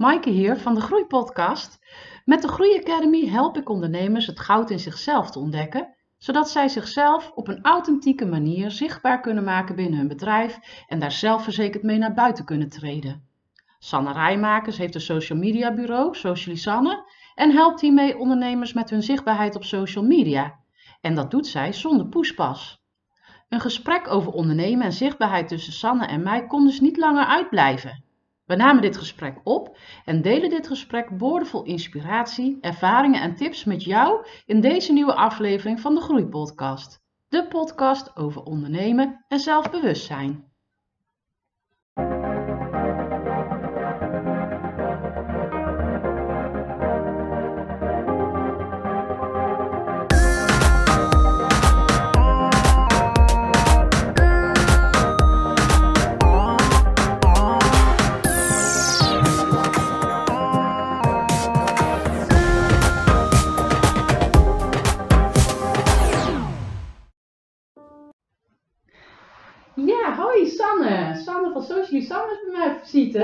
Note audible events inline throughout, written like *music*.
Maaike hier van de Groeipodcast. Met de Groei Academy help ik ondernemers het goud in zichzelf te ontdekken, zodat zij zichzelf op een authentieke manier zichtbaar kunnen maken binnen hun bedrijf en daar zelfverzekerd mee naar buiten kunnen treden. Sanne Rijmakers heeft een social media bureau, Socialisanne, en helpt hiermee ondernemers met hun zichtbaarheid op social media. En dat doet zij zonder poespas. Een gesprek over ondernemen en zichtbaarheid tussen Sanne en mij kon dus niet langer uitblijven. We namen dit gesprek op en delen dit gesprek boordevol inspiratie, ervaringen en tips met jou in deze nieuwe aflevering van de Groeipodcast. De podcast over ondernemen en zelfbewustzijn.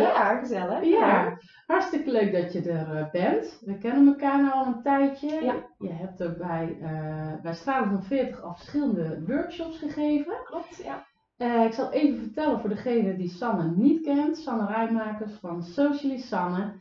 Ja, gezellig. Ja, hartstikke leuk dat je er eh, bent. We kennen elkaar nu al een tijdje. Ja. Je hebt ook bij, eh bij Stralen van 40 al verschillende workshops gegeven. Klopt, ja. Eh, ik zal even vertellen voor degene die Sanne niet kent. Sanne Rijmakers van Socially Sanne.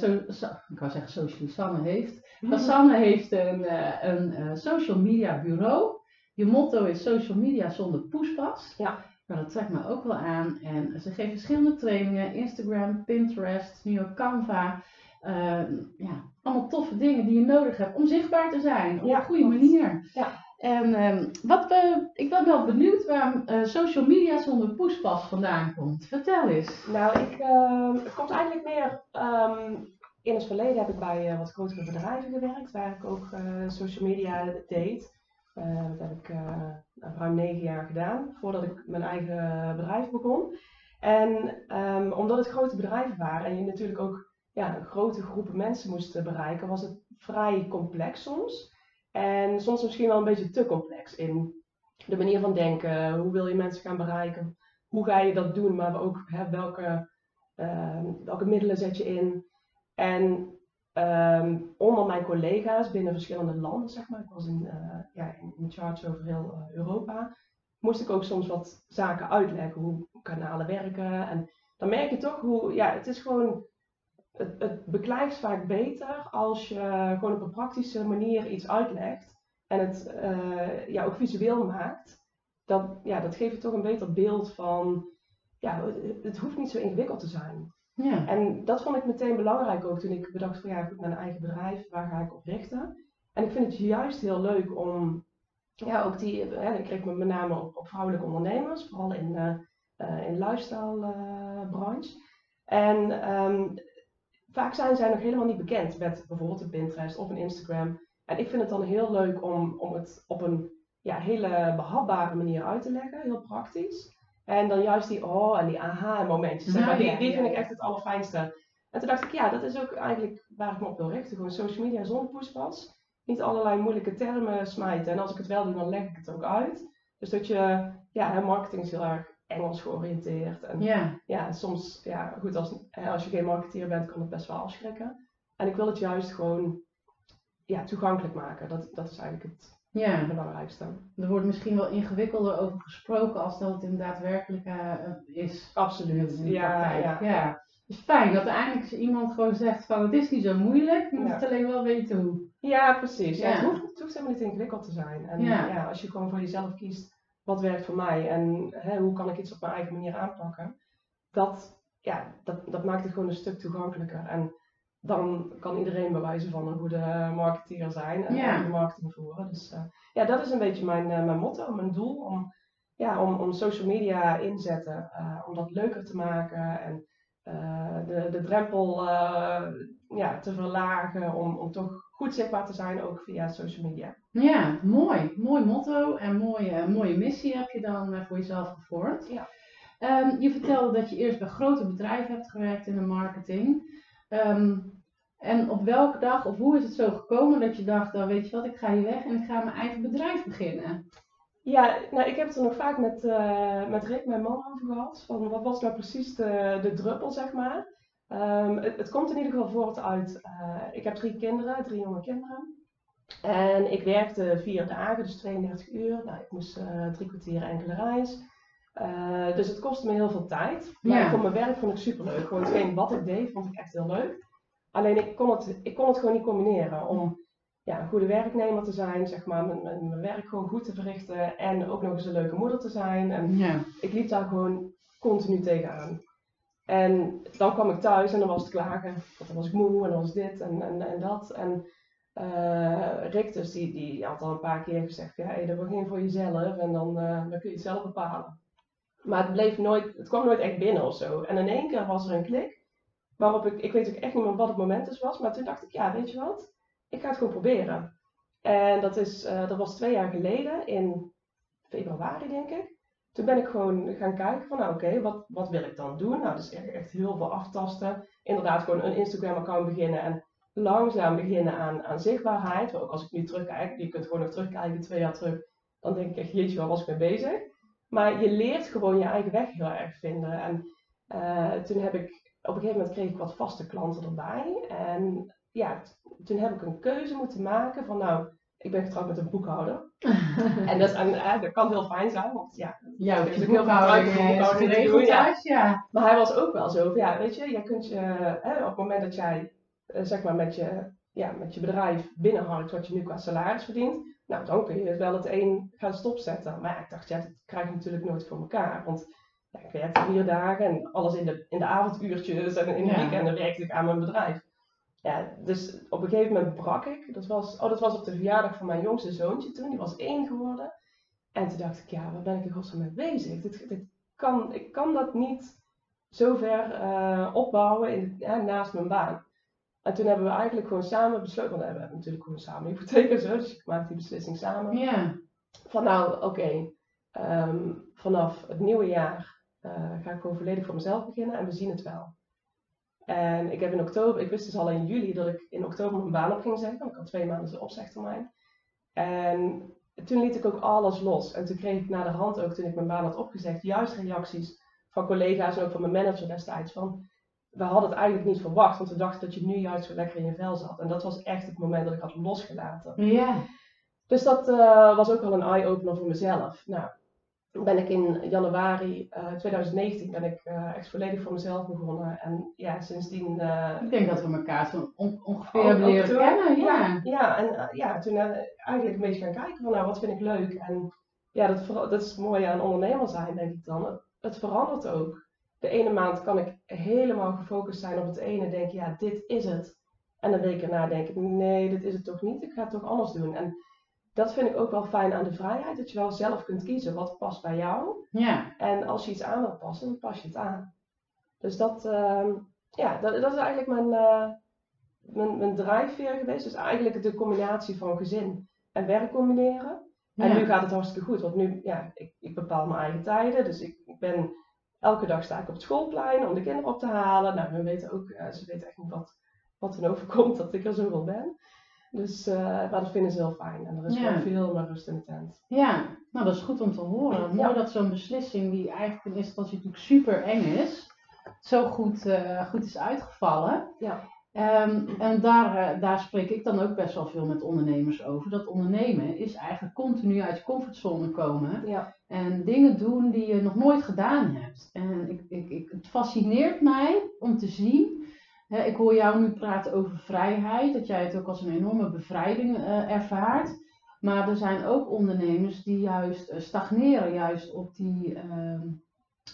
Zo, Sa- ik wou zeggen Socially Sanne heeft. Maar Sanne heeft een, een social media bureau. Je motto is social media zonder poespas. Ja. Nou, dat trekt me ook wel aan. En ze geeft verschillende trainingen. Instagram, Pinterest, nu ook Canva. Eh, ja, allemaal toffe dingen die je nodig hebt om zichtbaar te zijn. Op Ja, een goede klopt. manier. Ja. En ehm, wat we, ik ben wel benieuwd waar eh, social media zonder poespas vandaan komt. Vertel eens. Nou, ik, ehm, het komt eigenlijk meer. ehm, in het verleden heb ik bij eh, wat grotere bedrijven gewerkt, waar ik ook eh, social media deed. Eh, dat heb ik eh, ruim negen jaar gedaan, voordat ik mijn eigen bedrijf begon. En ehm, omdat het grote bedrijven waren en je natuurlijk ook ja, grote groepen mensen moest bereiken, was het vrij complex soms. En soms misschien wel een beetje te complex in de manier van denken. Hoe wil je mensen gaan bereiken? Hoe ga je dat doen? Maar ook hè, welke, ehm, welke middelen zet je in? En ehm, onder mijn collega's binnen verschillende landen, zeg maar, ik was in, eh, ja, in, charge over heel eh, Europa, moest ik ook soms wat zaken uitleggen, hoe kanalen werken. En dan merk je toch hoe, ja, het is gewoon, het, het beklijft vaak beter als je gewoon op een praktische manier iets uitlegt en het eh, ja, ook visueel maakt. Dat, ja, dat geeft je toch een beter beeld van, ja, het hoeft niet zo ingewikkeld te zijn. Ja. En dat vond ik meteen belangrijk ook toen ik bedacht van ja, goed, mijn eigen bedrijf, waar ga ik op richten? En ik vind het juist heel leuk om, ja, ook die, hè, ik richt me met name op, op vrouwelijke ondernemers, vooral in, eh eh in lifestyle eh. En ehm, vaak zijn zij nog helemaal niet bekend met bijvoorbeeld een Pinterest of een Instagram. En ik vind het dan heel leuk om, om het op een ja, hele behapbare manier uit te leggen, heel praktisch. En dan juist die oh en die aha momentjes, zeg maar, die, ja, die ja, vind ik echt het allerfijnste. En toen dacht ik, ja, dat is ook eigenlijk waar ik me op wil richten. Gewoon social media zonder poespas. Niet allerlei moeilijke termen smijten. En als ik het wel doe, dan leg ik het ook uit. Dus dat je, ja, marketing is heel erg Engels georiënteerd. En Ja. ja, soms, ja, goed, als, als je geen marketeer bent, kan het best wel afschrikken. En ik wil het juist gewoon, ja, toegankelijk maken. Dat, dat is eigenlijk het ja. belangrijkste. Er wordt misschien wel ingewikkelder over gesproken als dat het in daadwerkelijkheid is. Absoluut. in de Ja, praktijk. ja. ja. Het is fijn dat er eindelijk iemand gewoon zegt van het is niet zo moeilijk, je moet Ja. het alleen wel weten hoe. Ja, precies. Ja. Het, hoeft, het hoeft helemaal niet ingewikkeld te zijn. En Ja. ja. als je gewoon voor jezelf kiest, wat werkt voor mij en hè, hoe kan ik iets op mijn eigen manier aanpakken, dat, ja, dat, dat maakt het gewoon een stuk toegankelijker. En dan kan iedereen bewijzen van een goede marketeer zijn en Ja. goede marketing voeren. Dus eh, ja, dat is een beetje mijn, eh, mijn motto, mijn doel om, ja, om, om social media inzetten, eh, om dat leuker te maken en de, de drempel ja, te verlagen om, om toch goed zichtbaar te zijn, ook via social media. Ja, mooi. Mooi motto en mooie, mooie missie heb je dan voor jezelf gevormd. Ja. Ehm, je vertelde dat je eerst bij grote bedrijven hebt gewerkt in de marketing. Ehm, en op welke dag of hoe is het zo gekomen dat je dacht, nou weet je wat, ik ga hier weg en ik ga mijn eigen bedrijf beginnen? Ja, nou, ik heb het er nog vaak met, eh, met Rick, mijn man, over gehad. Van wat was nou precies de, de druppel, zeg maar. Ehm, het, het komt in ieder geval voort uit, eh, ik heb drie kinderen, drie jonge kinderen. En ik werkte vier dagen, dus 32 uur. Nou, ik moest eh, drie kwartier enkele reis. Eh, dus het kostte me heel veel tijd. Maar Ja. voor mijn werk vond ik superleuk. Gewoon hetgeen wat ik deed, vond ik echt heel leuk. Alleen ik kon het, ik kon het gewoon niet combineren om ja, een goede werknemer te zijn, zeg maar, mijn, mijn, mijn werk gewoon goed te verrichten en ook nog eens een leuke moeder te zijn. En Ja. ik liep daar gewoon continu tegenaan. En dan kwam ik thuis en dan was het klagen. Want dan was ik moe en dan was dit en, en, en dat. En Rick dus, die, die had al een paar keer gezegd, ja, hey, dat begin voor jezelf en dan, eh, dan kun je het zelf bepalen. Maar het, bleef nooit, het kwam nooit echt binnen of zo. En in één keer was er een klik, waarop ik, ik weet ook echt niet meer wat het moment dus was, maar toen dacht ik, ja, weet je wat, ik ga het gewoon proberen. En dat, is, eh, dat was twee jaar geleden, in februari denk ik. Toen ben ik gewoon gaan kijken van, nou oké, wat, wat wil ik dan doen? Nou, dus echt, echt heel veel aftasten. Inderdaad gewoon een Instagram-account beginnen en langzaam beginnen aan, aan zichtbaarheid. Ook als ik nu terugkijk, je kunt gewoon nog terugkijken twee jaar terug, dan denk ik echt, jeetje, waar was ik mee bezig? Maar je leert gewoon je eigen weg heel erg vinden. En eh, toen heb ik, op een gegeven moment kreeg ik wat vaste klanten erbij. En ja, toen heb ik een keuze moeten maken van, nou, ik ben getrouwd met een boekhouder. *laughs* En dat, eh, dat kan heel fijn zijn, want ja, Ja, op is ook heel veel eh, is boekhouding te geregeld doen, ja. thuis, ja. Maar hij was ook wel zo van, ja, weet je, jij kunt je, hè, op het moment dat jij, eh, zeg maar, met je, ja, met je bedrijf binnenharkt wat je nu qua salaris verdient, nou, dan kun je wel het een gaan stopzetten. Maar ja, ik dacht, ja, dat krijg je natuurlijk nooit voor elkaar. Want ja, ik werkte vier dagen en alles in de, in de avonduurtjes en in de Ja. weekenden werkte ik aan mijn bedrijf. Ja, dus op een gegeven moment brak ik. Dat was, oh, dat was op de verjaardag van mijn jongste zoontje toen, die was één geworden. En toen dacht ik, ja, waar ben ik in godsnaam mee bezig? Dit, dit kan, ik kan dat niet zo ver eh, opbouwen in, ja, naast mijn baan. En toen hebben we eigenlijk gewoon samen besloten, want we hebben natuurlijk gewoon samen een hypotheek en zo, dus ik maak die beslissing samen. Ja. Van nou, oké, ehm, vanaf het nieuwe jaar eh, ga ik gewoon volledig voor mezelf beginnen en we zien het wel. En ik heb in oktober, ik wist dus al in juli dat ik in oktober mijn baan op ging zeggen, want ik had twee maanden de opzegtermijn. En toen liet ik ook alles los. En toen kreeg ik na de hand ook, toen ik mijn baan had opgezegd, juist reacties van collega's en ook van mijn manager destijds van, we hadden het eigenlijk niet verwacht, want we dachten dat je nu juist zo lekker in je vel zat. En dat was echt het moment dat ik had losgelaten. Ja. Dus dat eh, was ook wel een eye-opener voor mezelf. Nou, ben ik in januari eh, 2019 ben ik eh, echt volledig voor mezelf begonnen. En ja, sindsdien... eh, Ik denk dat we elkaar zo on- ongeveer ook- hebben leren kennen, ja. Ja, en eh, ja, toen eh, eigenlijk een beetje gaan kijken van nou, wat vind ik leuk. En ja, dat, dat is het mooie aan ondernemer zijn, denk ik dan. Het, het verandert ook. De ene maand kan ik helemaal gefocust zijn op het ene, denk ja, dit is het. En een week erna denk ik, nee, dit is het toch niet, ik ga het toch anders doen. En dat vind ik ook wel fijn aan de vrijheid, dat je wel zelf kunt kiezen wat past bij jou. Ja. En als je iets aan wilt passen, dan pas je het aan. Dus dat, ehm, ja, dat, dat is eigenlijk mijn, eh, mijn, mijn drijfveer geweest. Dus eigenlijk de combinatie van gezin en werk combineren. En nu gaat het hartstikke goed, want nu, ja, ik, ik bepaal mijn eigen tijden. Dus ik, ik ben, elke dag sta ik op het schoolplein om de kinderen op te halen. Nou, we weten ook, eh, ze weten echt niet wat, wat er overkomt dat ik er zoveel ben. Dus, eh, maar dat vinden ze heel fijn. En er is Ja. veel meer rust in de tent. Ja, nou dat is goed om te horen. Ja. Mooi dat zo'n beslissing, die eigenlijk in eerste instantie natuurlijk super eng is, zo goed, eh, goed is uitgevallen. Ja. Ehm, en daar, eh, daar spreek ik dan ook best wel veel met ondernemers over. Dat ondernemen is eigenlijk continu uit je comfortzone komen Ja, en dingen doen die je nog nooit gedaan hebt. En ik, ik, ik, het fascineert mij om te zien. Hè, ik hoor jou nu praten over vrijheid, dat jij het ook als een enorme bevrijding eh, ervaart. Maar er zijn ook ondernemers die juist eh, stagneren, juist op die, ehm,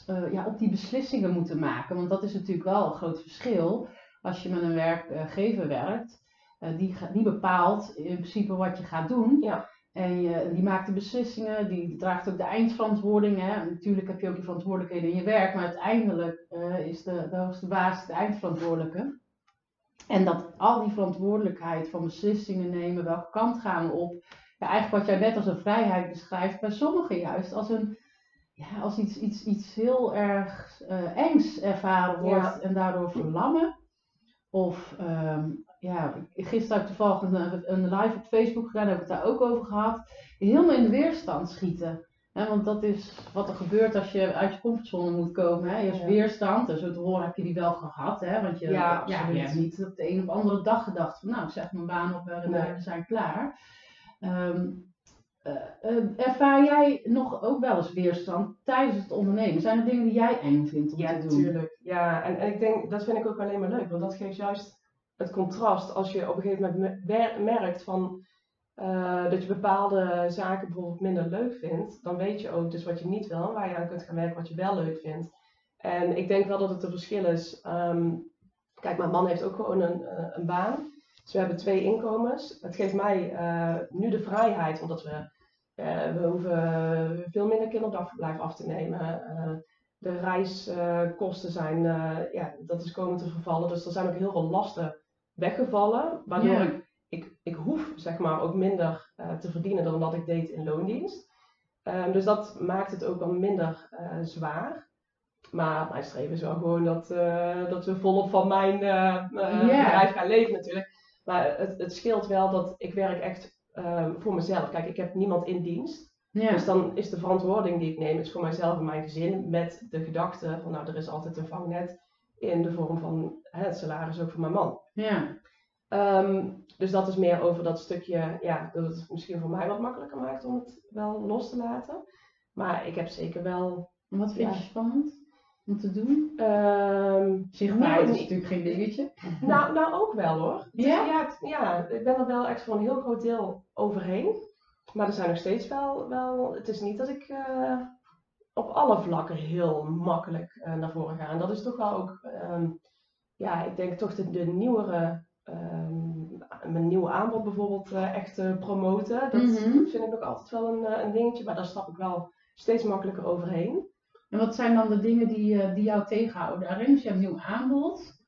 eh, ja, op die beslissingen moeten maken. Want dat is natuurlijk wel een groot verschil als je met een werkgever werkt. Eh, die, die bepaalt in principe wat je gaat doen. Ja. En je, die maakt de beslissingen, die draagt ook de eindverantwoording. Hè. Natuurlijk heb je ook je verantwoordelijkheden in je werk, maar uiteindelijk eh, is de, de hoogste baas de eindverantwoordelijke. En dat al die verantwoordelijkheid van beslissingen nemen, welke kant gaan we op, ja, eigenlijk wat jij net als een vrijheid beschrijft, bij sommigen juist als, een, ja, als iets, iets, iets heel erg eh, engs ervaren wordt Ja. en daardoor verlammen. Of ehm, ja, gisteren heb ik toevallig een, een live op Facebook gedaan, daar heb ik het daar ook over gehad. Helemaal in de weerstand schieten. Hè, want dat is wat er gebeurt als je uit je comfortzone moet komen. Hè. Je hebt Ja. weerstand zo te horen heb je die wel gehad. Hè. Want je, Ja, ja, je hebt niet op de een of andere dag gedacht van nou, ik zeg mijn baan op en Nee. we zijn klaar. Eh, eh, ervaar jij nog ook wel eens weerstand tijdens het ondernemen? Zijn er dingen die jij eng vindt om Ja, te doen? natuurlijk. Ja, en, en ik denk, dat vind ik ook alleen maar leuk, want dat geeft juist het contrast als je op een gegeven moment merkt van eh, dat je bepaalde zaken bijvoorbeeld minder leuk vindt, dan weet je ook dus wat je niet wil en waar je aan kunt gaan werken wat je wel leuk vindt. En ik denk wel dat het een verschil is. ehm, kijk, mijn man heeft ook gewoon een, eh, een baan. Dus we hebben twee inkomens. Het geeft mij eh, nu de vrijheid, omdat we, we hoeven veel minder kinderdagverblijf af te nemen. De reiskosten zijn, eh, ja, dat is komen te vervallen. Dus er zijn ook heel veel lasten weggevallen. Waardoor ik, ik, ik hoef zeg maar ook minder eh, te verdienen dan dat ik deed in loondienst. Ehm, dus dat maakt het ook wel minder eh, zwaar. Maar mijn streven is wel gewoon dat, dat we volop van mijn bedrijf gaan leven natuurlijk. Maar het, het scheelt wel dat ik werk echt ehm, voor mezelf. Kijk, ik heb niemand in dienst. Ja. Dus dan is de verantwoording die ik neem is voor mijzelf en mijn gezin. Met de gedachte van nou, er is altijd een vangnet in de vorm van hè, het salaris ook voor mijn man. ja. Ehm, dus dat is meer over dat stukje, ja, dat het misschien voor mij wat makkelijker maakt om het wel los te laten. Maar ik heb zeker wel. Wat vind Ja. je spannend om te doen? ehm, Zichtbaarheid Nou, is natuurlijk geen dingetje. nou, nou, ook wel hoor. Ja? ja, ja, ik ben er wel echt voor een heel groot deel overheen. Maar er zijn nog steeds wel, wel het is niet dat ik eh, op alle vlakken heel makkelijk eh, naar voren ga. En dat is toch wel ook, ehm, ja, ik denk toch de, de nieuwere, ehm, mijn nieuwe aanbod bijvoorbeeld eh, echt promoten. Dat Mhm. vind ik nog altijd wel een, een dingetje, maar daar stap ik wel steeds makkelijker overheen. En wat zijn dan de dingen die, die jou tegenhouden daarin? Dus je hebt een nieuw aanbod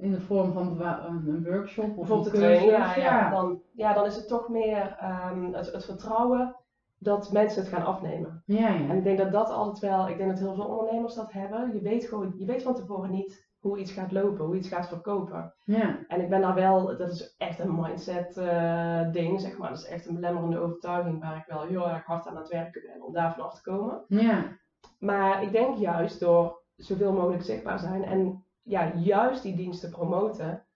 in de vorm van een, workshop of een training, cursus. ja, ja. Dan, ja, dan is het toch meer ehm, het, het vertrouwen dat mensen het gaan afnemen. ja, En ja. ik denk dat dat altijd wel, ik denk dat heel veel ondernemers dat hebben. Je weet gewoon, je weet van tevoren niet hoe iets gaat lopen, hoe iets gaat verkopen. ja. En ik ben daar wel, dat is echt een mindset eh, ding, zeg maar. Dat is echt een belemmerende overtuiging waar ik wel heel erg hard aan het werken ben om daar vanaf te komen. ja. Maar ik denk juist door zoveel mogelijk zichtbaar zijn en ja, juist die diensten promoten,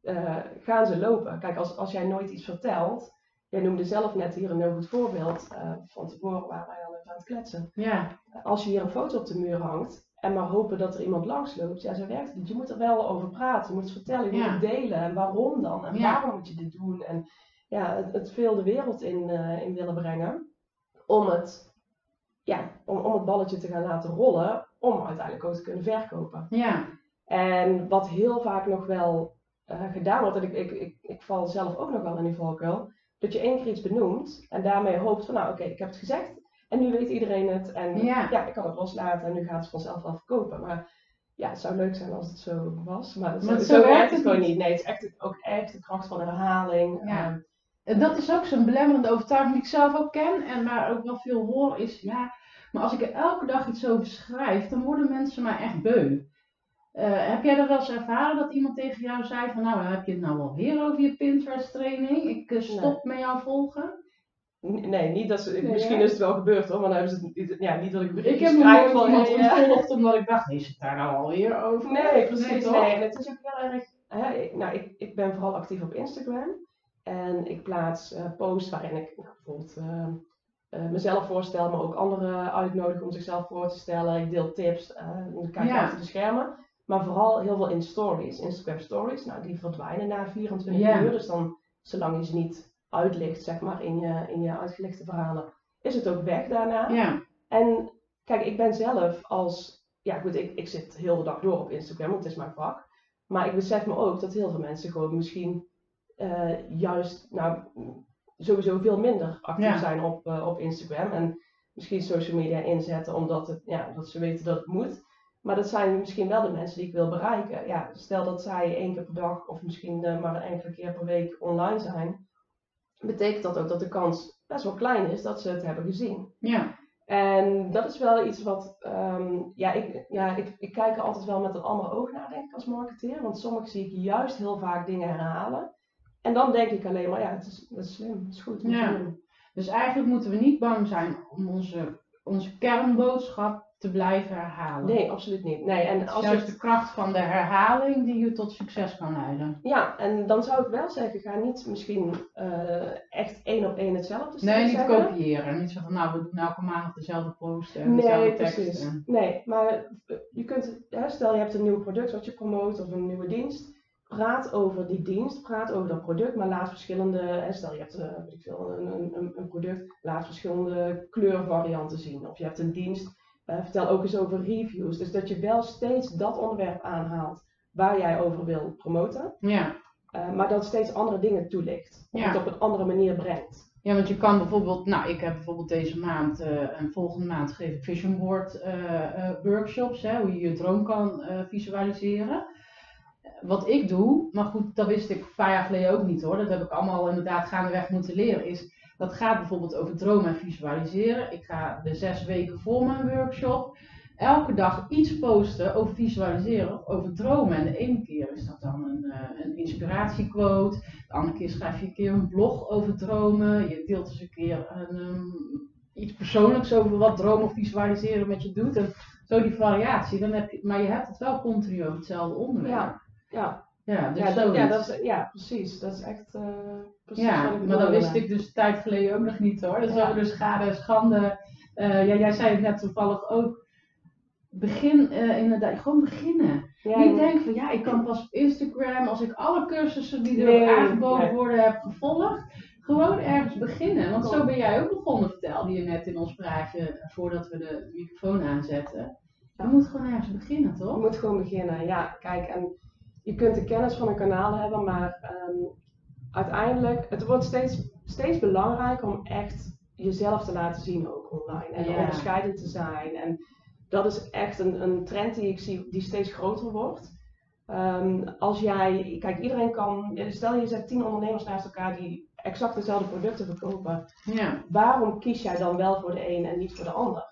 eh, gaan ze lopen. Kijk, als, als jij nooit iets vertelt, jij noemde zelf net hier een heel goed voorbeeld, eh, van tevoren waren wij al even aan het kletsen. ja. Als je hier een foto op de muur hangt en maar hopen dat er iemand langs loopt, ja, zo werkt het niet. Je moet er wel over praten, je moet het vertellen, je Ja. moet het delen. En waarom dan? En Ja. waarom moet je dit doen? En ja, het, het veel de wereld in, eh, in willen brengen om het, ja, om, om het balletje te gaan laten rollen, om uiteindelijk ook te kunnen verkopen. ja. En wat heel vaak nog wel eh, gedaan wordt, en ik, ik, ik, ik val zelf ook nog wel in die valkuil, dat je één keer iets benoemt en daarmee hoopt van nou oké, ik heb het gezegd en nu weet iedereen het en Ja. ja, ik kan het loslaten en nu gaat het vanzelf wel verkopen. Maar ja, het zou leuk zijn als het zo was, maar, zo, werkt het gewoon niet. niet. Nee, het is echt, ook echt de kracht van herhaling. Ja. Ehm, En dat is ook zo'n belemmerende overtuiging die ik zelf ook ken en maar ook wel veel hoor is, ja, maar als ik er elke dag iets over schrijf, dan worden mensen mij echt beu. Eh, heb jij dat wel eens ervaren dat iemand tegen jou zei van, nou heb je het nou alweer over je Pinterest training, ik eh, stop met jou volgen? n- nee, niet dat ze, Nee, misschien is het wel gebeurd hoor, maar dan hebben ze het niet, ja, niet dat ik Ik berichtjes heb krijg van iemand ontvolgd omdat ik dacht, is het daar nou alweer over? Nee, precies. Nee, Nee? En het is ook heel erg. Hè, ik, nou, ik, ik ben vooral actief op Instagram. En ik plaats eh, posts waarin ik nou, bijvoorbeeld mezelf voorstel, maar ook anderen uitnodig om zichzelf voor te stellen. Ik deel tips, eh dan kijk ik Ja. achter de schermen. Maar vooral heel veel in stories, Instagram stories. Nou, die verdwijnen na 24 Ja. uur. Dus dan, zolang je ze niet uitlicht, zeg maar, in je, in je uitgelichte verhalen, is het ook weg daarna. En kijk, ik ben zelf als. Ja, goed, ik, ik zit heel de dag door op Instagram, want het is mijn vak. Maar ik besef me ook dat heel veel mensen gewoon misschien eh, juist, nou, sowieso veel minder actief zijn op, eh, op Instagram. En misschien social media inzetten omdat, het, ja, omdat ze weten dat het moet. Maar dat zijn misschien wel de mensen die ik wil bereiken. Ja, stel dat zij één keer per dag of misschien eh, maar een enkele keer per week online zijn. Betekent dat ook dat de kans best wel klein is dat ze het hebben gezien. ja, En dat is wel iets wat, ehm, ja, ik, ja ik, ik kijk er altijd wel met een ander oog naar, denk ik, als marketeer. Want soms zie ik juist heel vaak dingen herhalen. En dan denk ik alleen maar, ja, het is, dat is slim, het is goed. moet je Ja. doen. dus eigenlijk moeten we niet bang zijn om onze onze kernboodschap te blijven herhalen. Nee, absoluut niet. Nee, en Het is als je de kracht van de herhaling die je tot succes kan leiden. Ja, en dan zou ik wel zeggen, ga niet misschien eh, echt één op één hetzelfde Nee, niet zeggen. kopiëren. Niet van, nou, we doen elke maand dezelfde post en dezelfde Nee, tekst. precies. Nee, maar eh, je kunt, hè, stel je hebt een nieuw product wat je promoot of een nieuwe dienst. Praat over die dienst, praat over dat product, maar laat verschillende, hè, stel je hebt een, een- een, een product, laat verschillende kleurvarianten zien. Of je hebt een dienst, eh, vertel ook eens over reviews. Dus dat je wel steeds dat onderwerp aanhaalt waar jij over wil promoten. Ja. Eh, maar dan steeds andere dingen toelicht. Of Ja. het op een andere manier brengt. ja, want je kan bijvoorbeeld, nou, ik heb bijvoorbeeld deze maand eh, en volgende maand geef ik Vision Board workshops, hè, hoe je je droom kan visualiseren. Wat ik doe, maar goed, dat wist ik een paar jaar geleden ook niet hoor. Dat heb ik allemaal inderdaad gaandeweg moeten leren. Is dat gaat bijvoorbeeld over dromen en visualiseren. Ik ga de zes weken voor mijn workshop elke dag iets posten over visualiseren over dromen. En de ene keer is dat dan een, eh, een inspiratiequote. De andere keer schrijf je een keer een blog over dromen. Je deelt eens een keer een, ehm, iets persoonlijks over wat dromen of visualiseren met je doet. En zo die variatie. Dan heb je, maar je hebt het wel continu over hetzelfde onderwerp. Ja, ja. Ja, dus Ja, dat, ja, dat is, ja, precies. Dat is echt eh, precies Ja, wat ik maar dat wist ik dus een tijd geleden ook nog niet hoor. Ja. we dus schade schande. Eh, ja, jij zei het net toevallig ook. Begin eh, inderdaad, gewoon beginnen. Ja, Niet denken van ja, ik kan pas op Instagram als ik alle cursussen die er Nee, aangeboden nee. worden heb gevolgd. Gewoon ergens beginnen. Want zo ben jij ook begonnen, vertelde je net in ons praatje voordat we de microfoon aanzetten. Je moet gewoon ergens beginnen, Je toch? moet gewoon beginnen. Ja, kijk, en je kunt de kennis van een kanaal hebben, maar ehm, uiteindelijk, het wordt steeds, steeds belangrijker om echt jezelf te laten zien ook online. En Ja. onderscheidend te zijn. En dat is echt een, een trend die ik zie die steeds groter wordt. Ehm, als jij, kijk, iedereen kan, stel je zet tien ondernemers naast elkaar die exact dezelfde producten verkopen. Ja, waarom kies jij dan wel voor de een en niet voor de ander?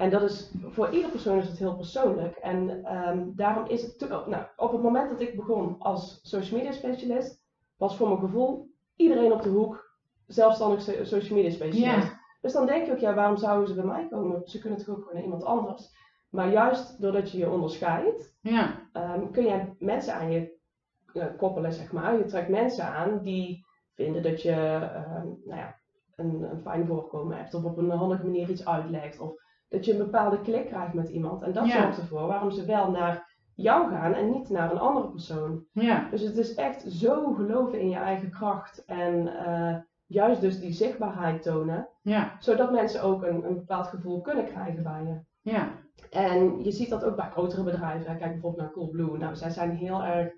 En dat is, voor ieder persoon is het heel persoonlijk. En ehm, daarom is het, nou, op het moment dat ik begon als social media specialist, was voor mijn gevoel iedereen op de hoek zelfstandig so- social media specialist. Dus dan denk je ook, ja, waarom zouden ze bij mij komen? Ze kunnen toch ook gewoon naar iemand anders. Maar juist doordat je je onderscheidt, ja, Ehm, kun je mensen aan je eh, koppelen, zeg maar. Je trekt mensen aan die vinden dat je ehm, nou ja, een, een fijn voorkomen hebt of op een handige manier iets uitlegt of dat je een bepaalde klik krijgt met iemand. En dat Ja. zorgt ervoor waarom ze wel naar jou gaan en niet naar een andere persoon. ja, Dus het is echt zo geloven in je eigen kracht en eh, juist dus die zichtbaarheid tonen, ja, zodat mensen ook een, een bepaald gevoel kunnen krijgen bij je. ja, En je ziet dat ook bij grotere bedrijven. Kijk bijvoorbeeld naar Coolblue. Nou, zij zijn heel erg,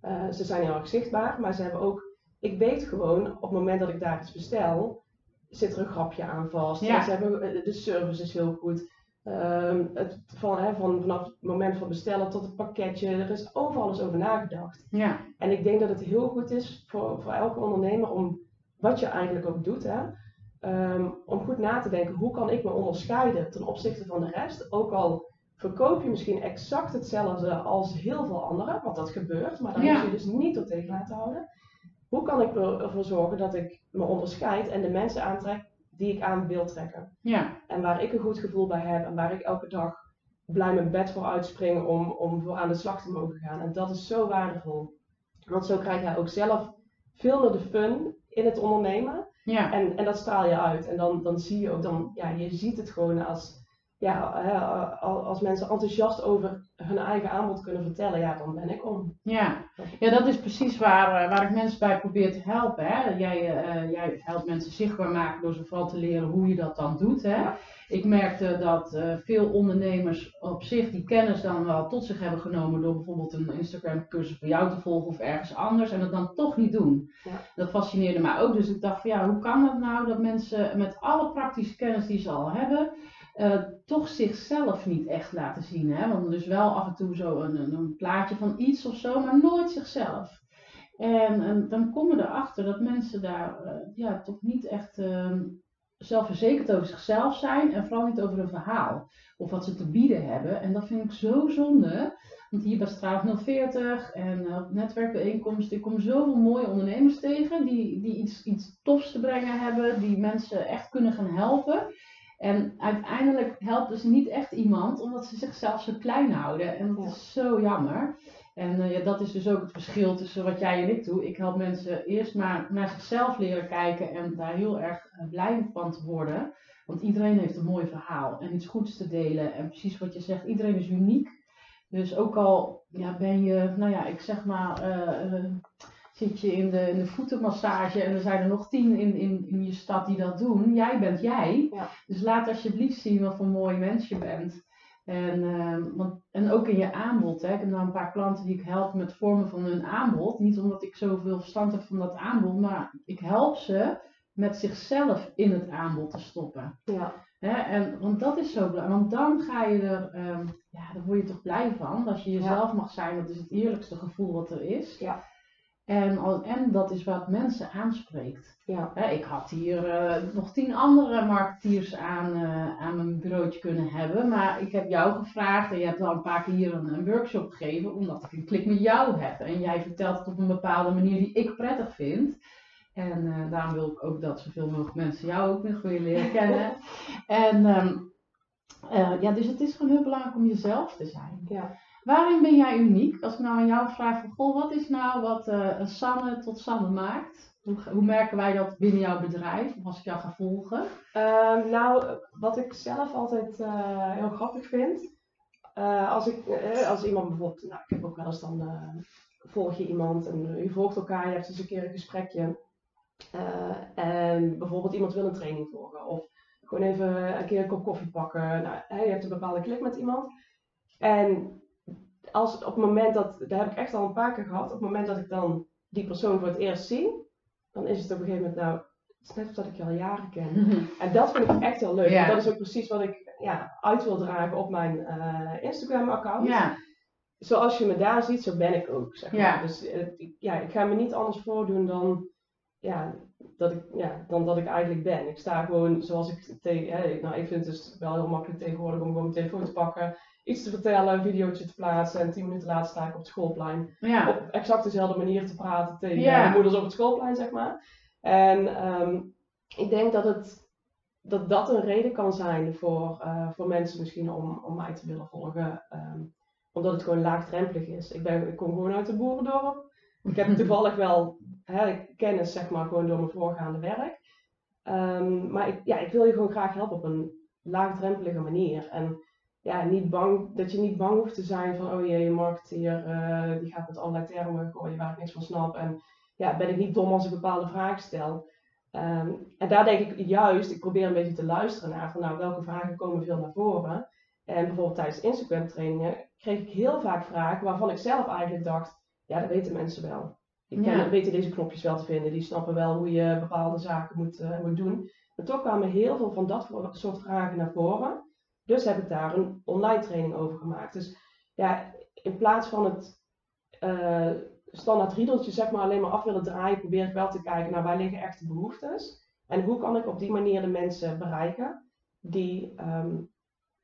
eh, ze zijn heel erg zichtbaar, maar ze hebben ook, ik weet gewoon op het moment dat ik daar iets bestel, zit er een grapje aan vast. Ja. Ze hebben, eh, de service is heel goed. Ehm, het, van, hè, van, vanaf het moment van bestellen tot het pakketje, er is overal eens over nagedacht. ja, En ik denk dat het heel goed is voor, voor elke ondernemer om, wat je eigenlijk ook doet, hè, ehm, om goed na te denken, hoe kan ik me onderscheiden ten opzichte van de rest? Ook al verkoop je misschien exact hetzelfde als heel veel anderen, want dat gebeurt, maar daar Ja. moet je dus niet door tegen laten houden. Hoe kan ik er- ervoor zorgen dat ik me onderscheid en de mensen aantrek die ik aan wil trekken? ja, En waar ik een goed gevoel bij heb en waar ik elke dag blij mijn bed voor uitspring om, om voor aan de slag te mogen gaan. En dat is zo waardevol. Want zo krijg jij ook zelf veel meer de fun in het ondernemen. ja. En, en dat straal je uit. En dan, dan zie je ook, dan, ja, je ziet het gewoon als, ja, als mensen enthousiast over hun eigen aanbod kunnen vertellen, ja, dan ben ik om. Ja. ja, dat is precies waar, eh, waar ik mensen bij probeer te helpen. Hè. Jij, eh, jij helpt mensen zichtbaar maken door ze vooral te leren hoe je dat dan doet. Hè. Ja. Ik merkte dat eh, veel ondernemers op zich die kennis dan wel tot zich hebben genomen door bijvoorbeeld een Instagram cursus voor jou te volgen of ergens anders en het dan toch niet doen. Ja. Dat fascineerde mij ook. Dus ik dacht van ja, hoe kan dat nou dat mensen met alle praktische kennis die ze al hebben, eh, toch zichzelf niet echt laten zien. Hè? Want dus wel af en toe zo een, een, plaatje van iets of zo, maar nooit zichzelf. En, dan kom je erachter dat mensen daar eh, ja, toch niet echt ehm, zelfverzekerd over zichzelf zijn en vooral niet over hun verhaal of wat ze te bieden hebben. En dat vind ik zo zonde. Want hier bij Straat 040 en eh, op netwerkbijeenkomsten, ik kom zoveel mooie ondernemers tegen die, die iets, iets tofs te brengen hebben, die mensen echt kunnen gaan helpen. En uiteindelijk helpt dus niet echt iemand omdat ze zichzelf zo klein houden. En dat Ja. is zo jammer. En eh, ja, dat is dus ook het verschil tussen wat jij en ik doe. Ik help mensen eerst maar naar zichzelf leren kijken en daar heel erg eh, blij van te worden. Want iedereen heeft een mooi verhaal en iets goeds te delen. En precies wat je zegt, iedereen is uniek. Dus ook al ja, ben je, nou ja, ik zeg maar, eh, zit je in de, in de voetenmassage en er zijn er nog tien in, in, in je stad die dat doen. Jij bent jij. Ja. Dus laat alsjeblieft zien wat voor mooi mens je bent. En, ehm, want, en ook in je aanbod. Hè. Ik heb nou een paar klanten die ik help met vormen van hun aanbod. Niet omdat ik zoveel verstand heb van dat aanbod, maar ik help ze met zichzelf in het aanbod te stoppen. Ja, Hè? En, want dat is zo belangrijk. Want dan ga je er, ehm, ja, daar word je toch blij van. Als je jezelf mag zijn, dat is het eerlijkste gevoel wat er is. Ja. En, en dat is wat mensen aanspreekt. ja, ik had hier eh, nog tien andere marketeers aan, eh, aan mijn bureautje kunnen hebben. Maar ik heb jou gevraagd en je hebt al een paar keer hier een, een workshop gegeven. Omdat ik een klik met jou heb. En jij vertelt het op een bepaalde manier die ik prettig vind. En eh, daarom wil ik ook dat zoveel mogelijk mensen jou ook nog weer leren kennen. *laughs* en ehm, eh, ja, dus het is gewoon heel belangrijk om jezelf te zijn. ja. Waarin ben jij uniek? Als ik nou aan jou vraag van, wat is nou wat Sanne tot Sanne maakt? Hoe, hoe merken wij dat binnen jouw bedrijf? Of als ik jou ga volgen? Ehm, nou, wat ik zelf altijd eh, heel grappig vind, eh, als, ik, als iemand bijvoorbeeld, nou, ik heb ook wel eens dan, volg je iemand en je volgt elkaar, je hebt eens een keer een gesprekje. en bijvoorbeeld iemand wil een training volgen of gewoon even een keer een kop koffie pakken. Nou, je hebt een bepaalde klik met iemand. En als, op het moment dat, daar heb ik echt al een paar keer gehad, op het moment dat ik dan die persoon voor het eerst zie, dan is het op een gegeven moment, nou, het is net of dat ik je al jaren ken. *laughs* En dat vind ik echt heel leuk. Ja. Dat is ook precies wat ik ja, uit wil dragen op mijn eh, Instagram-account. ja, Zoals je me daar ziet, zo ben ik ook. Zeg maar. Ja. Dus eh, ik, ja, ik ga me niet anders voordoen dan, ja, dat ik, ja, dan dat ik eigenlijk ben. Ik sta gewoon zoals ik tegen. hè, nou, ik vind het dus wel heel makkelijk tegenwoordig om gewoon mijn telefoon te pakken, iets te vertellen, een videootje te plaatsen. En tien minuten later sta ik op het schoolplein ja. op exact dezelfde manier te praten tegen Ja. de moeders op het schoolplein, zeg maar. En ehm, ik denk dat, het, dat dat een reden kan zijn voor, eh, voor mensen misschien om, om mij te willen volgen. ehm, omdat het gewoon laagdrempelig is. Ik, ben, ik kom gewoon uit een boerendorp. Ik heb *laughs* toevallig wel hè, kennis, zeg maar, gewoon door mijn voorgaande werk. Ehm, maar ik, ja, ik wil je gewoon graag helpen op een laagdrempelige manier. En ja, niet bang, dat je niet bang hoeft te zijn van, oh jee, een marketeer eh, die gaat met allerlei termen gooien waar ik niks van snap. En ja, ben ik niet dom als ik bepaalde vragen stel. Ehm, en daar denk ik juist, ik probeer een beetje te luisteren naar van, nou, welke vragen komen veel naar voren. En bijvoorbeeld tijdens Instagram trainingen kreeg ik heel vaak vragen waarvan ik zelf eigenlijk dacht, ja, dat weten mensen wel. Die Ja. kennen, weten deze knopjes wel te vinden, die snappen wel hoe je bepaalde zaken moet, eh, moet doen. Maar toch kwamen heel veel van dat soort vragen naar voren. Dus heb ik daar een online training over gemaakt. Dus ja, in plaats van het eh, standaard riedeltje zeg maar alleen maar af willen draaien, probeer ik wel te kijken naar waar liggen echte behoeftes. En hoe kan ik op die manier de mensen bereiken die, ehm,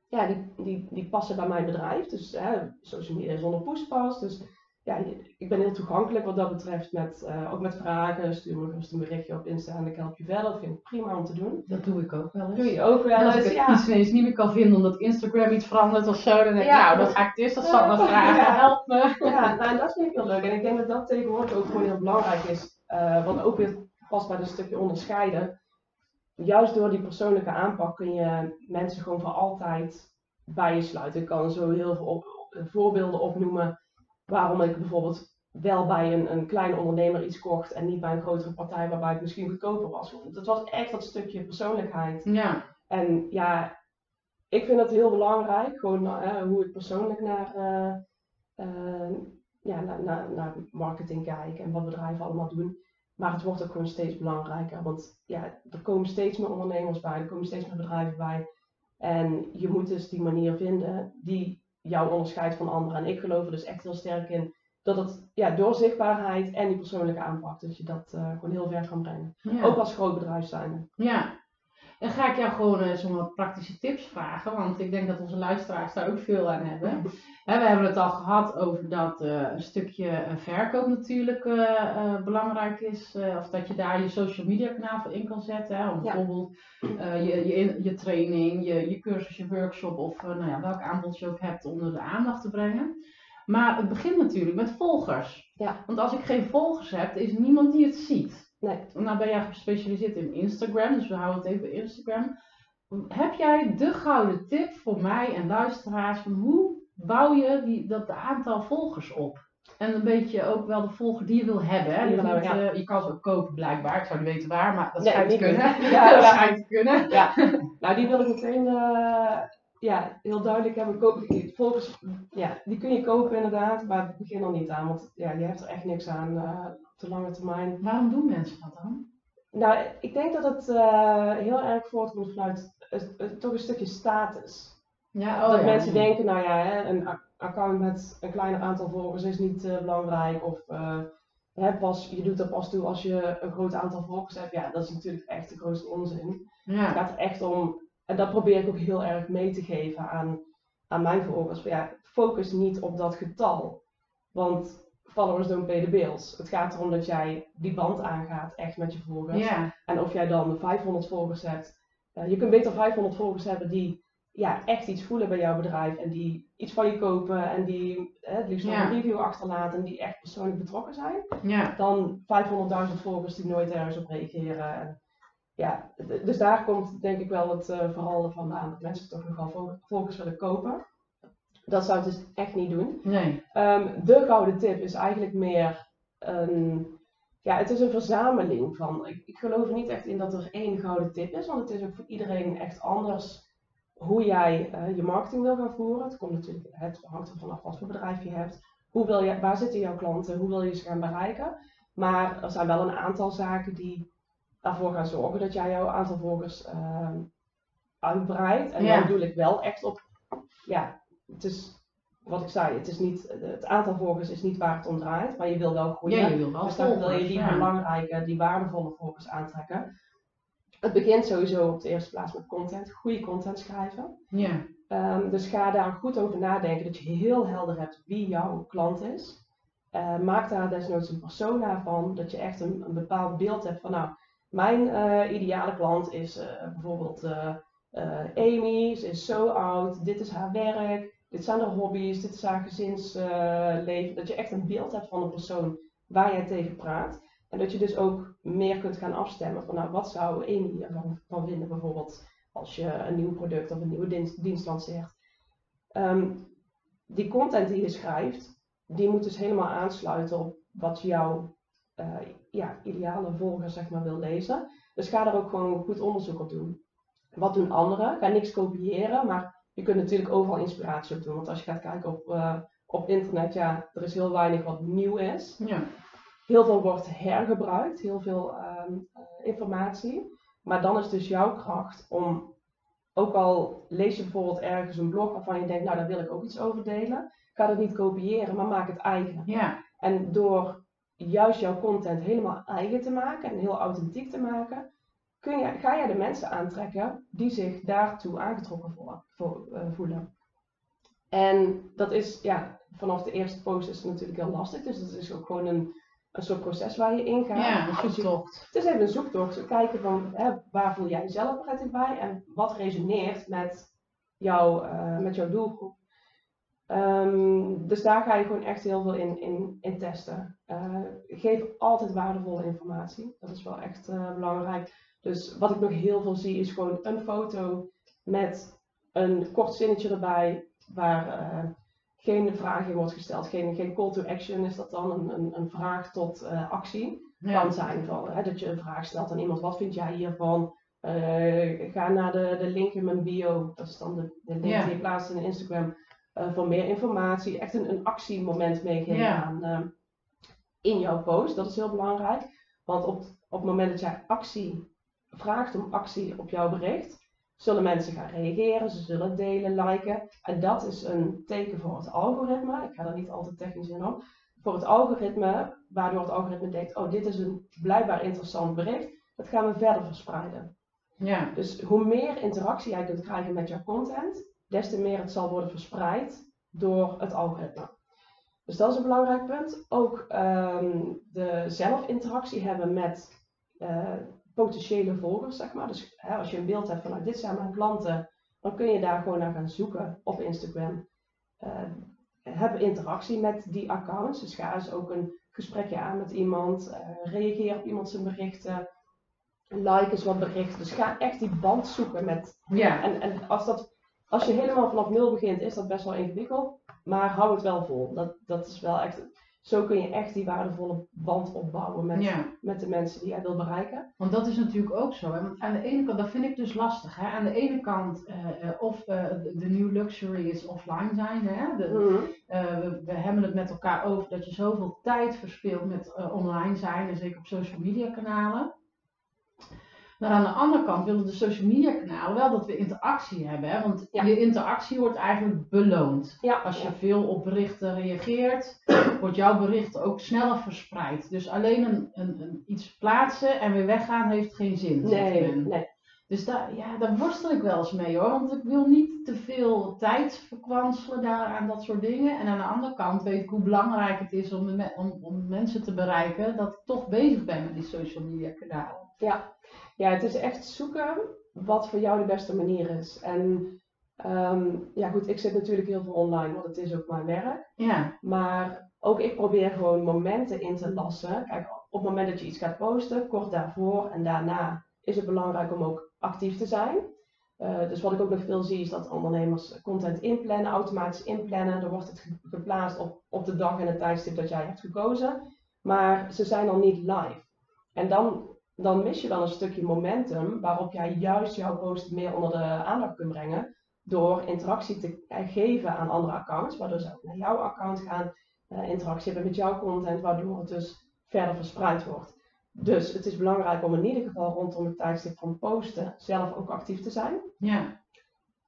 ja, die, die, die passen bij mijn bedrijf. Dus hè, social media zonder poespas. Dus ja, ik ben heel toegankelijk wat dat betreft, met, eh, ook met vragen. Stuur me gerust een berichtje op Insta en ik help je verder. Dat vind ik prima om te doen. Dat doe ik ook wel eens. Doe je ook wel als ik ja. iets ineens niet meer kan vinden omdat Instagram iets verandert of zo, dan denk ik, Ja. nou, dan ga ik eerst aan Sanne vragen. Help me. Ja, nou, en dat vind ik heel leuk. En ik denk dat dat tegenwoordig ook gewoon heel belangrijk is. eh, wat ook weer past bij dat stukje onderscheiden. Juist door die persoonlijke aanpak kun je mensen gewoon voor altijd bij je sluiten. Ik kan zo heel veel op, voorbeelden opnoemen waarom ik bijvoorbeeld wel bij een, een kleine ondernemer iets kocht en niet bij een grotere partij waarbij het misschien goedkoper was. Het was echt dat stukje persoonlijkheid. Ja, En ja, ik vind het heel belangrijk, gewoon eh, hoe ik persoonlijk naar, eh, eh, ja, naar, naar, naar marketing kijk en wat bedrijven allemaal doen. Maar het wordt ook gewoon steeds belangrijker, want ja, er komen steeds meer ondernemers bij, er komen steeds meer bedrijven bij. En je moet dus die manier vinden die jou onderscheidt van anderen. En ik geloof er dus echt heel sterk in dat het ja, door zichtbaarheid en die persoonlijke aanpak, dat je dat eh, gewoon heel ver kan brengen. ja. Ook als groot bedrijf zijn. Ja. Dan ga ik jou gewoon om wat praktische tips vragen, want ik denk dat onze luisteraars daar ook veel aan hebben. *laughs* we hebben het al gehad over dat uh, een stukje uh, verkoop natuurlijk uh, belangrijk is, of dat je daar je social media kanaal voor in kan zetten. Hè, om bijvoorbeeld je, je, je, training, je, je cursus, je workshop of nou ja, welk aanbod je ook hebt onder de aandacht te brengen. Maar het begint natuurlijk met volgers. Ja. Want als ik geen volgers heb, is niemand die het ziet. Nee. Nou ben jij gespecialiseerd in Instagram, dus we houden het even bij Instagram. Heb jij de gouden tip voor mij en luisteraars van hoe bouw je die, dat aantal volgers op? En een beetje ook wel de volger die je wil hebben. Hè? Je, niet, uh, je kan ze ook kopen blijkbaar, ik zou niet weten waar, maar dat schijnt te kunnen. *laughs* Ja, dat schijnt te kunnen. Ja. nou, die wil ik meteen uh, ja, heel duidelijk hebben. Volgers, ja, die kun je kopen inderdaad, maar begin er niet aan, want ja, je hebt er echt niks aan. Uh, op de lange termijn. Waarom doen mensen dat dan? Nou, ik denk dat het uh, heel erg voortkomt vanuit toch een stukje status. Ja, oh, dat ja, mensen denken, nou ja, hè, een account met een kleiner aantal volgers is niet uh, belangrijk. Of hè, pas, je doet dat pas toe als je een groot aantal volgers hebt. Ja, dat is natuurlijk echt de grootste onzin. Ja. Het gaat er echt om, en dat probeer ik ook heel erg mee te geven aan, aan mijn volgers. Ja, focus niet op dat getal. Want followers don't pay the bills. Het gaat erom dat jij die band aangaat, echt met je volgers. Ja. En of jij dan 500 volgers hebt. Uh, je kunt beter 500 volgers hebben die ja, echt iets voelen bij jouw bedrijf. En die iets van je kopen. En die uh, het liefst ja. een review achterlaten. En die echt persoonlijk betrokken zijn. Ja. Dan 500.000 volgers die nooit ergens op reageren. En, ja, dus daar komt denk ik wel het uh, vooral vandaan. Dat mensen toch nogal volgers willen kopen. Dat zou het dus echt niet doen. Nee. Um, de gouden tip is eigenlijk meer een, ja, het is een verzameling van. Ik, ik geloof er niet echt in dat er één gouden tip is, want het is ook voor iedereen echt anders hoe jij uh, je marketing wil gaan voeren. Het komt natuurlijk, het hangt er vanaf wat voor bedrijf je hebt. Hoe wil je, waar zitten jouw klanten? Hoe wil je ze gaan bereiken? Maar er zijn wel een aantal zaken die ervoor gaan zorgen dat jij jouw aantal volgers uh, uitbreidt. En ja. dan bedoel ik wel echt op ja, het is wat ik zei, het, is niet, het aantal volgers is niet waar het om draait, maar je wil wel groeien. Ja, je wil wel dus dan wil je die ja. belangrijke, die waardevolle volgers aantrekken. Het begint sowieso op de eerste plaats met content, goede content schrijven. Ja. Um, dus ga daar goed over nadenken, dat je heel helder hebt wie jouw klant is. Uh, maak daar desnoods een persona van, dat je echt een, een bepaald beeld hebt van, nou, mijn uh, ideale klant is uh, bijvoorbeeld Amy, ze is zo oud, dit is haar werk, dit zijn haar hobby's, dit is haar gezinsleven. dat je echt een beeld hebt van een persoon waar jij tegen praat. En dat je dus ook meer kunt gaan afstemmen van nou, wat zou Amy ervan van vinden bijvoorbeeld als je een nieuw product of een nieuwe dienst, dienst lanceert. Um, die content die je schrijft, die moet dus helemaal aansluiten op wat jouw ja, ideale volger zeg maar, wil lezen. Dus ga er ook gewoon goed onderzoek op doen. Wat doen anderen? Ga niks kopiëren, maar je kunt natuurlijk overal inspiratie op doen. Want als je gaat kijken op, uh, op internet, ja, er is heel weinig wat nieuw is. Ja. Heel veel wordt hergebruikt, heel veel um, uh, informatie. Maar dan is dus jouw kracht om, ook al lees je bijvoorbeeld ergens een blog waarvan je denkt, nou daar wil ik ook iets over delen. Ga dat niet kopiëren, maar maak het eigen. Ja. En door juist jouw content helemaal eigen te maken en heel authentiek te maken, kun je, ga je de mensen aantrekken die zich daartoe aangetrokken uh, voelen. En dat is, ja, vanaf de eerste post is het natuurlijk heel lastig. Dus dat is ook gewoon een, een soort proces waar je in gaat. Ja, een zoektocht. Het is even een zoektocht. Kijken van, hè, waar voel jij jezelf prettig bij? En wat resoneert met, jou, uh, met jouw doelgroep? Um, dus daar ga je gewoon echt heel veel in, in, in testen. Uh, geef altijd waardevolle informatie. Dat is wel echt uh, belangrijk. Dus wat ik nog heel veel zie is gewoon een foto met een kort zinnetje erbij waar uh, geen vraag in wordt gesteld. Geen, geen call to action is dat dan, een, een, een vraag tot actie. Ja. Kan zijn van, hè, dat je een vraag stelt aan iemand, wat vind jij hiervan? Ga naar de, de link in mijn bio, dat is dan de, de link ja. die je plaatst in Instagram, voor meer informatie. Echt een, een actiemoment meegeven ja. aan, in jouw post, dat is heel belangrijk. Want op, op het moment dat jij actie vraagt om actie op jouw bericht, zullen mensen gaan reageren, ze zullen delen, liken. En dat is een teken voor het algoritme. Ik ga er niet altijd technisch in op. Voor het algoritme, waardoor het algoritme denkt: oh, dit is een blijkbaar interessant bericht. Dat gaan we verder verspreiden. Ja. Dus hoe meer interactie jij kunt krijgen met jouw content, des te meer het zal worden verspreid door het algoritme. Dus dat is een belangrijk punt. Ook ehm, de zelfinteractie hebben met eh, potentiële volgers, zeg maar. Dus hè, als je een beeld hebt van nou, dit zijn mijn klanten, dan kun je daar gewoon naar gaan zoeken op Instagram. Uh, heb interactie met die accounts. Dus ga eens ook een gesprekje aan met iemand. Uh, reageer op iemand zijn berichten. Like eens wat berichten. Dus ga echt die band zoeken met. Ja. En, en als, dat, als je helemaal vanaf nul begint, is dat best wel ingewikkeld. Maar hou het wel vol. Dat, dat is wel echt zo kun je echt die waardevolle band opbouwen met, met de mensen die jij wil bereiken. Want dat is natuurlijk ook zo. Hè? Want aan de ene kant, dat vind ik dus lastig. Hè? Aan de ene kant, uh, of uh, de new luxury is offline zijn. Hè? De, mm we, we, hebben het met elkaar over dat je zoveel tijd verspilt met online zijn. En zeker op social media kanalen. Maar aan de andere kant willen de social media kanalen wel dat we interactie hebben. Hè? Want je interactie wordt eigenlijk beloond. Als je veel op berichten reageert, wordt jouw bericht ook sneller verspreid. Dus alleen een, een, een iets plaatsen en weer weggaan heeft geen zin. Nee, nee. Dus daar, ja, daar worstel ik wel eens mee hoor. Want ik wil niet te veel tijd verkwanselen daar aan dat soort dingen. En aan de andere kant weet ik hoe belangrijk het is om, om, om mensen te bereiken dat ik toch bezig ben met die social media kanalen. Ja, ja, het is echt zoeken wat voor jou de beste manier is. En ehm, ja, goed, ik zit natuurlijk heel veel online, want het is ook mijn werk. Ja. Maar ook ik probeer gewoon momenten in te lassen. Kijk, op het moment dat je iets gaat posten, kort daarvoor en daarna is het belangrijk om ook actief te zijn. Uh, dus wat ik ook nog veel zie is dat ondernemers content inplannen, automatisch inplannen. Dan wordt het geplaatst op, op de dag en het tijdstip dat jij hebt gekozen. Maar ze zijn dan niet live. En dan dan mis je wel een stukje momentum waarop jij juist jouw post meer onder de aandacht kunt brengen door interactie te geven aan andere accounts, waardoor ze ook naar jouw account gaan, uh, interactie hebben met jouw content, waardoor het dus verder verspreid wordt. Dus het is belangrijk om in ieder geval rondom het tijdstip van posten zelf ook actief te zijn. Ja.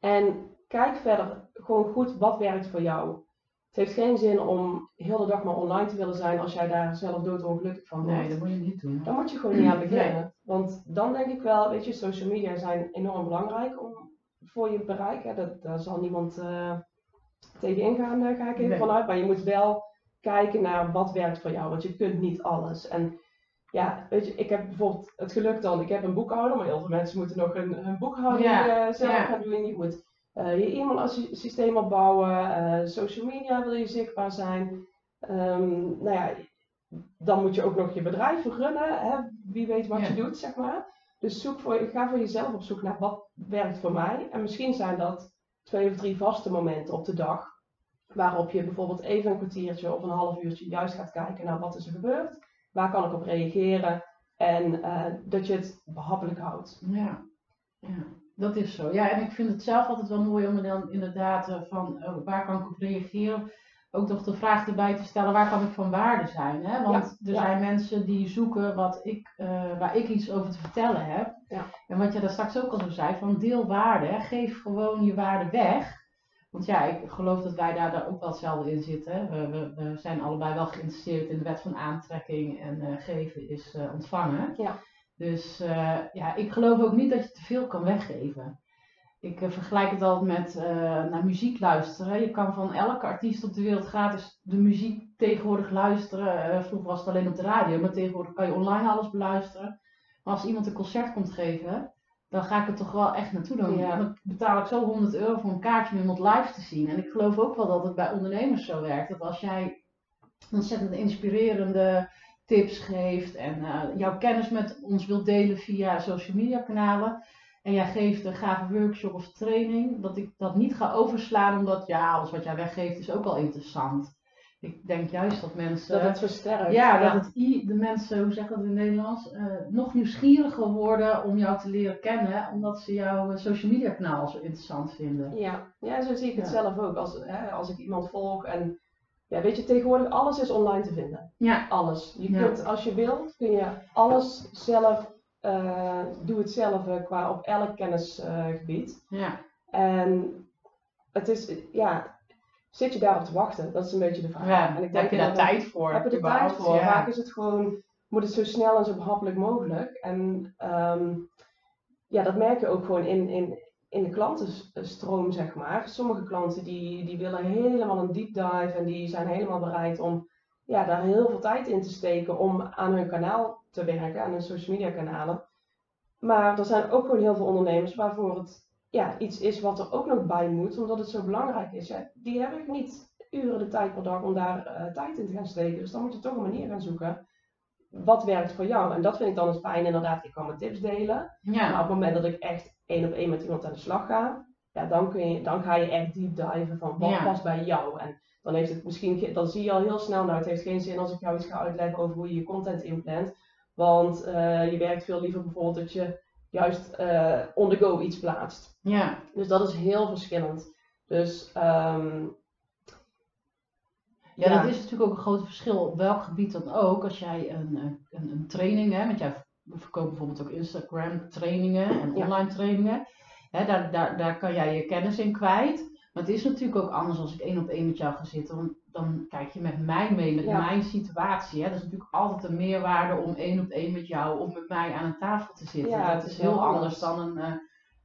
En kijk verder gewoon goed wat werkt voor jou. Het heeft geen zin om heel de dag maar online te willen zijn als jij daar zelf doodongelukkig van wordt. Nee, dat moet je niet doen. Dan moet je gewoon niet aan beginnen. Want dan denk ik wel, weet je, social media zijn enorm belangrijk om, voor je bereik. Hè. Dat, daar zal niemand uh, tegen ingaan, uh, ga ik even vanuit. Maar je moet wel kijken naar wat werkt voor jou, want je kunt niet alles. En ja, weet je, ik heb bijvoorbeeld het geluk dan, ik heb een boekhouder, maar heel veel mensen moeten nog een, een boekhouding ja, uh, zelf gaan doen. Je moet uh, je e-mail-systeem opbouwen, uh, social media wil je zichtbaar zijn. Um, nou ja, dan moet je ook nog je bedrijf runnen. Hè? Wie weet wat je doet, zeg maar. Dus zoek voor, ga voor jezelf op zoek naar wat werkt voor mij. En misschien zijn dat twee of drie vaste momenten op de dag. Waarop je bijvoorbeeld even een kwartiertje of een half uurtje juist gaat kijken naar wat is er gebeurd. Waar kan ik op reageren? En uh, dat je het behappelijk houdt. Ja. ja. Dat is zo. Ja, en ik vind het zelf altijd wel mooi om dan inderdaad uh, van uh, waar kan ik op reageren. Ook nog de vraag erbij te stellen, waar kan ik van waarde zijn? Hè? Want er zijn mensen die zoeken wat ik, uh, waar ik iets over te vertellen heb. Ja. En wat je daar straks ook al zo zei, van deel waarde. Hè? Geef gewoon je waarde weg. Want ja, ik geloof dat wij daar, daar ook wel hetzelfde in zitten. We, we, we, zijn allebei wel geïnteresseerd in de wet van aantrekking en geven is ontvangen. Ja. Dus uh, ja, ik geloof ook niet dat je te veel kan weggeven. Ik vergelijk het altijd met naar muziek luisteren. Je kan van elke artiest op de wereld gratis de muziek tegenwoordig luisteren. vroeger was het alleen op de radio, maar tegenwoordig kan je online alles beluisteren. Maar als iemand een concert komt geven, dan ga ik er toch wel echt naartoe. Dan, ja. dan betaal ik zo 100 euro voor een kaartje om iemand live te zien. En ik geloof ook wel dat het bij ondernemers zo werkt. Dat als jij ontzettend inspirerende tips geeft en uh, jouw kennis met ons wilt delen via social media kanalen. En jij geeft een gave workshop of training, dat ik dat niet ga overslaan omdat ja, alles wat jij weggeeft is ook al interessant. Ik denk juist dat mensen. Dat het versterkt. Ja, dat het de mensen, hoe zeg dat in het Nederlands, uh, nog nieuwsgieriger worden om jou te leren kennen, omdat ze jouw eh, social media kanaal zo interessant vinden. Ja, ja zo zie ik het zelf ook. Als, hè, als ik iemand volg en ja, weet je, tegenwoordig alles is online te vinden. Ja. Alles. Je kunt, als je wilt, kun je alles zelf, uh, doe het zelf uh, qua op elk kennisgebied. Ja. En het is, ja, zit je daarop te wachten? Dat is een beetje de vraag. Ja, en ik denk heb je daar tijd voor? Heb je er tijd voor? Ja. Vaak is het gewoon, moet het zo snel en zo behappelijk mogelijk. En um, ja, dat merk je ook gewoon in, in, in de klantenstroom, zeg maar. Sommige klanten die, die willen helemaal een deep dive en die zijn helemaal bereid om ja, daar heel veel tijd in te steken om aan hun kanaal te werken, aan hun social media kanalen. Maar er zijn ook gewoon heel veel ondernemers waarvoor het ja, iets is wat er ook nog bij moet, omdat het zo belangrijk is. Ja, die hebben niet uren de tijd per dag om daar uh, tijd in te gaan steken. Dus dan moet je toch een manier gaan zoeken. Wat werkt voor jou? En dat vind ik dan het fijn, inderdaad. Ik kan mijn tips delen. Ja. Maar op het moment dat ik echt één op één met iemand aan de slag ga, ja, dan, kun je, dan ga je echt deep diven van wat ja. past bij jou. En dan heeft het misschien, dan zie je al heel snel, nou het heeft geen zin als ik jou iets ga uitleggen over hoe je je content inplant. Want uh, je werkt veel liever bijvoorbeeld dat je juist uh, on the go iets plaatst. Ja. Dus dat is heel verschillend. Dus um, ja, dat is natuurlijk ook een groot verschil op welk gebied dan ook. Als jij een, een, een training hebt, want jij verkoopt bijvoorbeeld ook Instagram trainingen en online trainingen. Hè, daar, daar, daar kan jij je kennis in kwijt. Maar het is natuurlijk ook anders als ik één op één met jou ga zitten. Want dan kijk je met mij mee, met mijn situatie. Hè. Dat is natuurlijk altijd een meerwaarde om één op één met jou of met mij aan een tafel te zitten. Ja, dat is heel anders dan een, eh,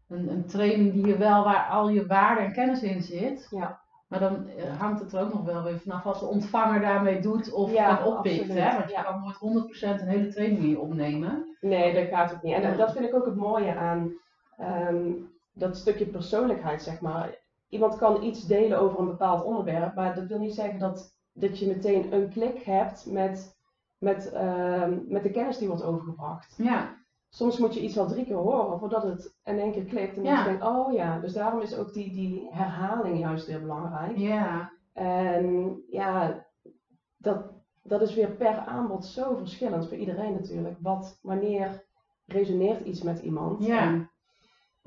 een, een, training die je wel waar al je waarde en kennis in zit. Ja. Maar dan eh, hangt het er ook nog wel weer vanaf wat de ontvanger daarmee doet of ja, oppikt. Hè? Want je kan nooit 100% een hele training opnemen. Nee, dat gaat ook niet. En dat vind ik ook het mooie aan ehm, dat stukje persoonlijkheid, zeg maar. Iemand kan iets delen over een bepaald onderwerp, maar dat wil niet zeggen dat, dat je meteen een klik hebt met, met, ehm, met de kennis die wordt overgebracht. Ja soms moet je iets wel drie keer horen voordat het in één keer klikt. En dan denk je, oh ja, dus daarom is ook die, die herhaling juist weer belangrijk. Ja. En ja, dat, dat is weer per aanbod zo verschillend voor iedereen natuurlijk. Wat, wanneer resoneert iets met iemand? Ja.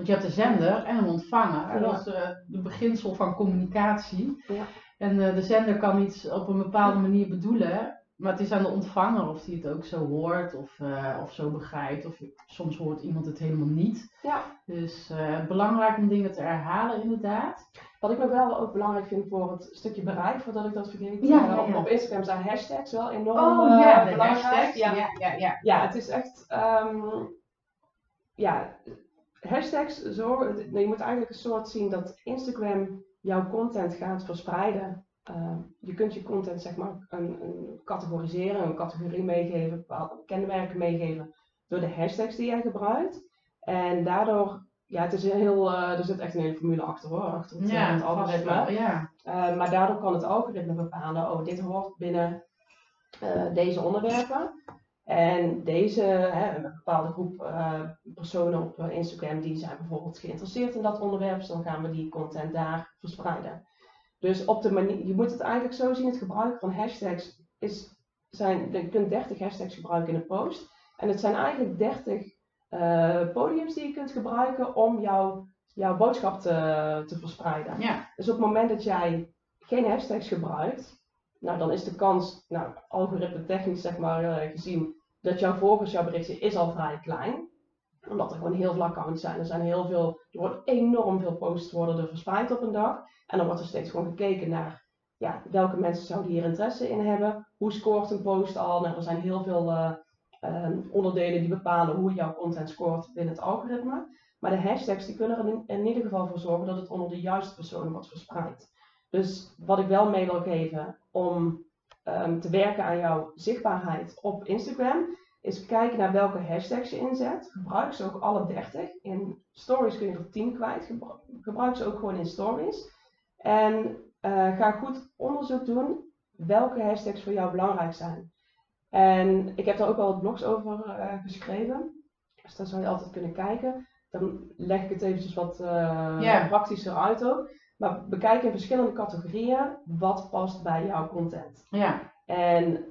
Want je hebt de zender en een ontvanger. Dat is de, eh, beginsel van communicatie. Ja. En uh, de zender kan iets op een bepaalde manier bedoelen. Maar het is aan de ontvanger of die het ook zo hoort of, uh, of zo begrijpt. Of soms hoort iemand het helemaal niet. Ja. Dus uh, belangrijk om dingen te herhalen inderdaad. Wat ik nog wel ook belangrijk vind voor het stukje bereik, voordat ik dat vergeet. Ja, ja, Op, op, Instagram zijn hashtags wel enorm oh, ja, de belangrijk. Hashtags, ja. Ja, ja, ja. ja, het is echt... Um, ja, hashtags zo... Je moet eigenlijk een soort zien dat Instagram jouw content gaat verspreiden. Ehm, je kunt je content zeg maar een, een, categoriseren, een categorie meegeven, bepaalde kenmerken meegeven door de hashtags die jij gebruikt. En daardoor, ja, het is heel, uh, er zit echt een hele formule achter hoor, achter het, ja, het algoritme. ja. Uh, maar daardoor kan het algoritme bepalen, oh, dit hoort binnen uh, deze onderwerpen. En deze, hè, een bepaalde groep uh, personen op Instagram, die zijn bijvoorbeeld geïnteresseerd in dat onderwerp, dus dan gaan we die content daar verspreiden. Dus op de manier, je moet het eigenlijk zo zien, het gebruik van hashtags is, zijn, je kunt 30 hashtags gebruiken in een post. En het zijn eigenlijk 30 uh, eh, podiums die je kunt gebruiken om jouw, jouw boodschap te, te verspreiden. Ja. Dus op het moment dat jij geen hashtags gebruikt, nou dan is de kans, nou algoritme technisch zeg maar uh, gezien, dat jouw volgers jouw berichtje is al vrij klein omdat er gewoon heel veel accounts zijn. Er zijn heel veel, er wordt enorm veel posts worden er verspreid op een dag. En dan wordt er steeds gewoon gekeken naar ja, welke mensen zouden hier interesse in hebben. Hoe scoort een post al? Nou, er zijn heel veel uh, onderdelen die bepalen hoe jouw content scoort binnen het algoritme. Maar de hashtags die kunnen er in, in ieder geval voor zorgen dat het onder de juiste personen wordt verspreid. Dus wat ik wel mee wil geven om um, te werken aan jouw zichtbaarheid op Instagram, is kijken naar welke hashtags je inzet. Gebruik ze ook alle 30. In stories kun je er 10 kwijt. Gebruik ze ook gewoon in stories. En uh, ga goed onderzoek doen welke hashtags voor jou belangrijk zijn. En ik heb daar ook wel blogs over uh, geschreven. Dus daar zou je altijd kunnen kijken. Dan leg ik het eventjes wat uh, praktischer uit ook. Maar bekijk in verschillende categorieën wat past bij jouw content. Ja. En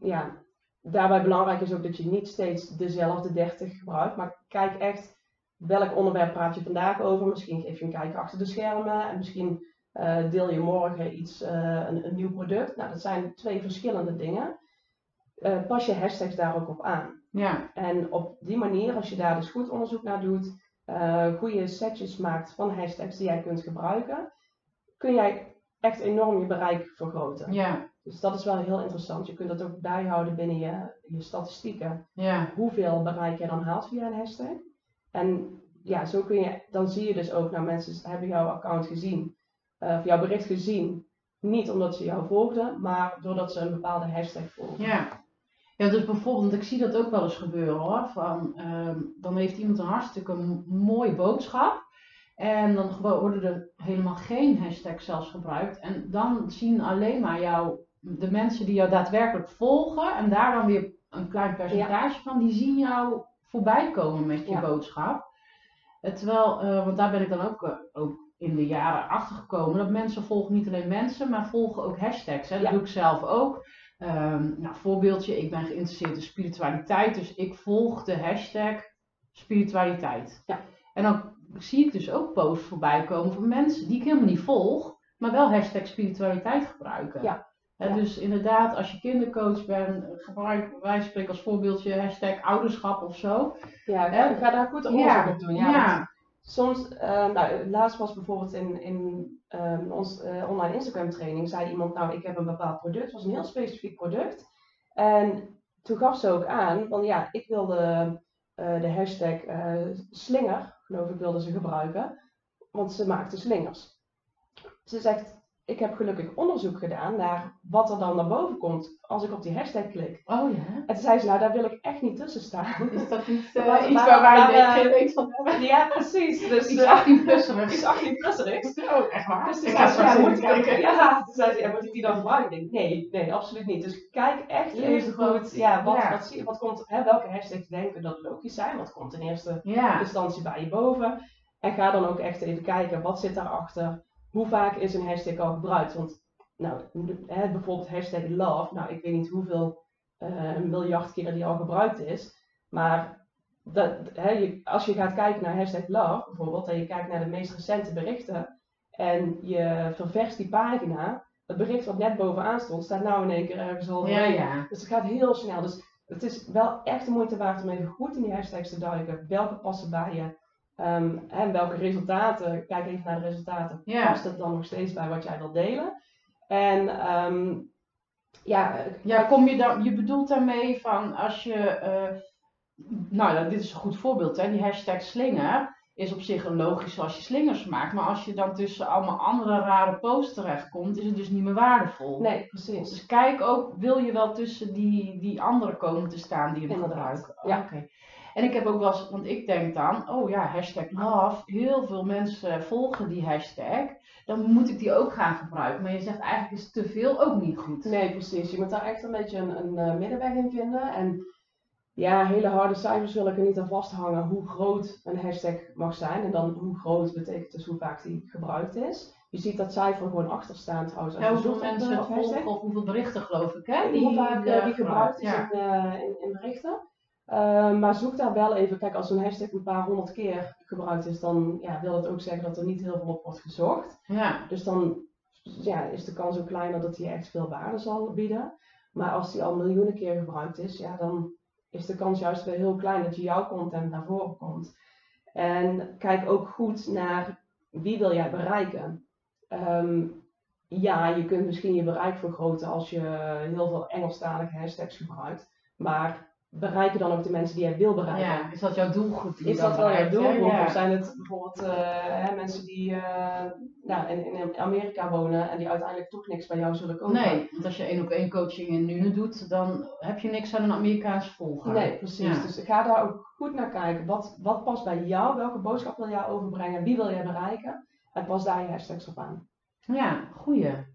ja, daarbij belangrijk is ook dat je niet steeds dezelfde 30 gebruikt, maar kijk echt welk onderwerp praat je vandaag over. Misschien geef je een kijkje achter de schermen en misschien uh, deel je morgen iets, uh, een, een, nieuw product. Nou, dat zijn twee verschillende dingen. Uh, pas je hashtags daar ook op aan. Ja. En op die manier, als je daar dus goed onderzoek naar doet, goede setjes maakt van hashtags die jij kunt gebruiken, kun jij echt enorm je bereik vergroten. Ja. Dus dat is wel heel interessant. Je kunt dat ook bijhouden binnen je, je statistieken. Ja. Hoeveel bereik jij dan haalt via een hashtag. En ja, zo kun je, dan zie je dus ook, nou mensen hebben jouw account gezien, uh, of jouw bericht gezien. Niet omdat ze jou volgden, maar doordat ze een bepaalde hashtag volgen. Ja. Ja, dus bijvoorbeeld, ik zie dat ook wel eens gebeuren hoor. Van, ehm, dan heeft iemand een hartstikke mooie boodschap. En dan worden er helemaal geen hashtags zelfs gebruikt. En dan zien alleen maar jou, de mensen die jou daadwerkelijk volgen. En daar dan weer een klein percentage van, die zien jou voorbij komen met je boodschap. Terwijl, uh, want daar ben ik dan ook, uh, ook in de jaren achter gekomen. Dat mensen volgen niet alleen mensen, maar volgen ook hashtags. Hè? Dat doe ik zelf ook. Um, nou, voorbeeldje, ik ben geïnteresseerd in spiritualiteit, dus ik volg de hashtag spiritualiteit. Ja. En dan zie ik dus ook posts voorbij komen van mensen die ik helemaal niet volg, maar wel hashtag spiritualiteit gebruiken. Ja. Dus inderdaad, als je kindercoach bent, gebruik wij spreken als voorbeeldje hashtag ouderschap of zo. Ja, ga daar goed onderzoek op doen. Ja, soms, uh, nou, laatst was bijvoorbeeld in, in um, ons uh, online Instagram training, zei iemand, nou ik heb een bepaald product, het was een heel specifiek product. En toen gaf ze ook aan, van ja, ik wilde uh, de hashtag slinger, geloof ik, wilde ze gebruiken, want ze maakte slingers. Ze zegt, ik heb gelukkig onderzoek gedaan naar wat er dan naar boven komt als ik op die hashtag klik. Oh ja. En toen zei ze, nou daar wil ik echt niet tussen staan. *laughs* Is dat niet uh, iets waar wij geen weet van hebben? *laughs* Ja, precies. Dus, iets 18 plusserigs. Iets 18 plusserigs. *laughs* Oh, echt waar? Dus toen zei ze, ja, moet ik, ja, toen zei ze, ja, moet ik die dan? Ik denk, nee, nee, absoluut niet. Dus kijk echt even goed, ja, wat, ja. Wat, zie, wat komt, hè, welke hashtags denken dat logisch zijn. Wat komt in eerste ja. instantie bij je boven. En ga dan ook echt even kijken, wat zit daarachter? Hoe vaak is een hashtag al gebruikt? Want nou, hè, bijvoorbeeld hashtag love, nou ik weet niet hoeveel uh, miljard keren die al gebruikt is, maar dat, hè, je, als je gaat kijken naar hashtag love bijvoorbeeld, en je kijkt naar de meest recente berichten en je ververst die pagina, het bericht wat net bovenaan stond, staat nou in één keer ergens al ja, ja. Dus het gaat heel snel. Dus het is wel echt de moeite waard om even goed in die hashtags te duiken. Welke passen bij je? Um, en welke resultaten, kijk even naar de resultaten, ja. past het dan nog steeds bij wat jij wil delen? En um, ja, ja, kom je dan, je bedoelt daarmee van als je, uh, nou dit is een goed voorbeeld, hè, die hashtag slinger is op zich een logisch als je slingers maakt, maar als je dan tussen allemaal andere rare posts terechtkomt, is het dus niet meer waardevol. Nee, precies. Dus kijk ook, wil je wel tussen die, die andere komen te staan die je gebruikt? Ja. Oké. En ik heb ook wel eens, want ik denk dan, oh ja, hashtag love, heel veel mensen volgen die hashtag, dan moet ik die ook gaan gebruiken. Maar je zegt eigenlijk is te veel ook niet goed. Nee, precies. Je moet daar echt een beetje een, een uh, middenweg in vinden. En ja, hele harde cijfers wil ik er niet aan vasthangen hoe groot een hashtag mag zijn. En dan hoe groot betekent dus hoe vaak die gebruikt is. Je ziet dat cijfer gewoon achterstaan trouwens. Als ja, hoeveel mensen volgen of hoeveel berichten geloof ik hè? Die, hoe vaak uh, die gebruikt is in, in, in berichten. Uh, maar zoek daar wel even, kijk als een hashtag een paar honderd keer gebruikt is, dan ja, wil het ook zeggen dat er niet heel veel op wordt gezocht. Ja. Dus dan ja, is de kans ook kleiner dat hij echt veel waarde zal bieden. Maar als die al miljoenen keer gebruikt is, ja, dan is de kans juist weer heel klein dat je jouw content naar voren komt. En kijk ook goed naar wie wil jij bereiken. Um, ja, je kunt misschien je bereik vergroten als je heel veel Engelstalige hashtags gebruikt. Maar bereiken dan ook de mensen die jij wil bereiken. Ja, is dat jouw doelgroep? is dat wel jouw doelgroep? Of zijn het bijvoorbeeld uh, hè, mensen die uh, nou, in, in, Amerika wonen en die uiteindelijk toch niks bij jou zullen kopen? Nee, want als je één op één coaching in Nune doet, dan heb je niks aan een Amerikaans volger. Nee, precies. Dus ga daar ook goed naar kijken. Wat, wat past bij jou? Welke boodschap wil jij overbrengen? Wie wil jij bereiken? En pas daar je hashtags op aan. Ja, goeie.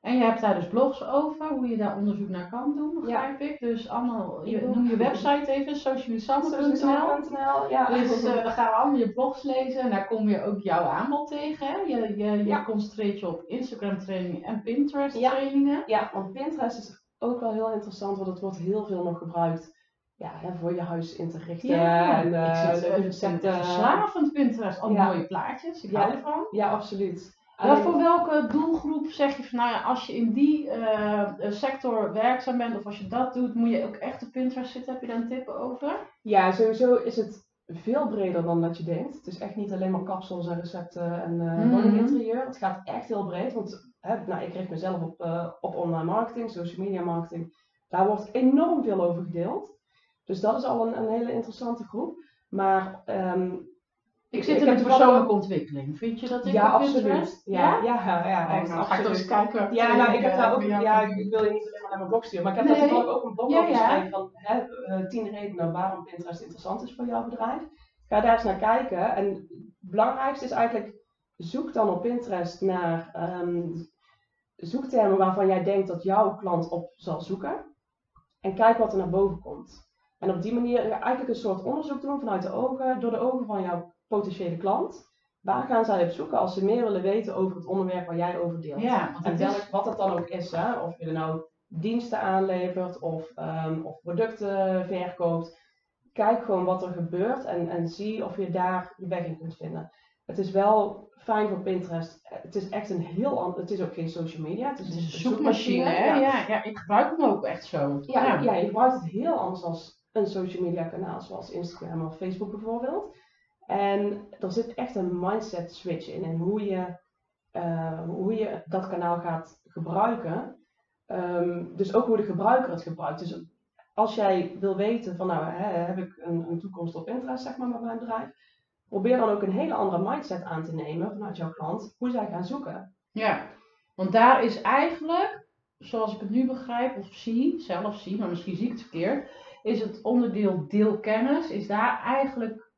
En je hebt daar dus blogs over, hoe je daar onderzoek naar kan doen, begrijp ik. Dus allemaal, je, noem je website even, socialisamme.nl. Ja. Dus *laughs* uh, dan gaan we allemaal je blogs lezen en daar kom je ook jouw aanbod tegen. Hè? Je, je, je concentreert je op Instagram trainingen en Pinterest trainingen. Ja, want Pinterest is ook wel heel interessant, want het wordt heel veel nog gebruikt ja, voor je huis in te richten. Ja, en, uh, ik zit uh, recepten. verslavend Pinterest, al mooie plaatjes, ik hou ervan. Ja, absoluut. Voor welke doelgroep zeg je van nou ja, als je in die uh, sector werkzaam bent of als je dat doet, moet je ook echt op Pinterest zitten? Heb je daar een tip over? Ja, sowieso is het veel breder dan dat je denkt. Het is echt niet alleen maar kapsels en recepten en uh, mm interieur. Het gaat echt heel breed, want hè, nou, ik richt mezelf op, uh, op online marketing, social media marketing. Daar wordt enorm veel over gedeeld. Dus dat is al een, een hele interessante groep. Maar ehm, Ik zit in de persoonlijke ontwikkeling. Vind je dat ik ja, absoluut. Ja, ja, ja, ja, Oh, nou, ga ik toch eens kijken. Ja, nou, ik heb daar ook, ja, ik wil je niet alleen maar naar mijn blog sturen, maar ik heb Nee. daar toevallig ook een blog over geschreven van hè, eh, tien redenen waarom Pinterest interessant is voor jouw bedrijf. Ga daar eens naar kijken. En het belangrijkste is eigenlijk, zoek dan op Pinterest naar ehm, zoektermen waarvan jij denkt dat jouw klant op zal zoeken. En kijk wat er naar boven komt. En op die manier eigenlijk een soort onderzoek doen vanuit de ogen, door de ogen van jouw potentiële klant. Waar gaan zij op zoeken als ze meer willen weten over het onderwerp waar jij over deelt? Ja, En het welk, is, wat dat dan ook is, hè? of je er nou diensten aanlevert of, ehm, of producten verkoopt. Kijk gewoon wat er gebeurt en, en zie of je daar de weg in kunt vinden. Het is wel fijn voor Pinterest. Het is echt een heel ander. Het is ook geen social media. Het is, het is een zoekmachine, hè? Ja. Ja. Ja, ik gebruik hem ook echt zo. Ja, ja. je gebruikt het heel anders als een social media kanaal zoals Instagram of Facebook bijvoorbeeld. En er zit echt een mindset switch in en hoe je, eh, hoe je dat kanaal gaat gebruiken. Ehm, dus ook hoe de gebruiker het gebruikt. Dus als jij wil weten van nou hè, heb ik een, een toekomst op Pinterest zeg maar met mijn bedrijf. Probeer dan ook een hele andere mindset aan te nemen vanuit jouw klant. Hoe zij gaan zoeken. Ja, want daar is eigenlijk, zoals ik het nu begrijp, of zie, zelf zie, maar misschien zie ik het verkeerd, is het onderdeel deel kennis, is daar eigenlijk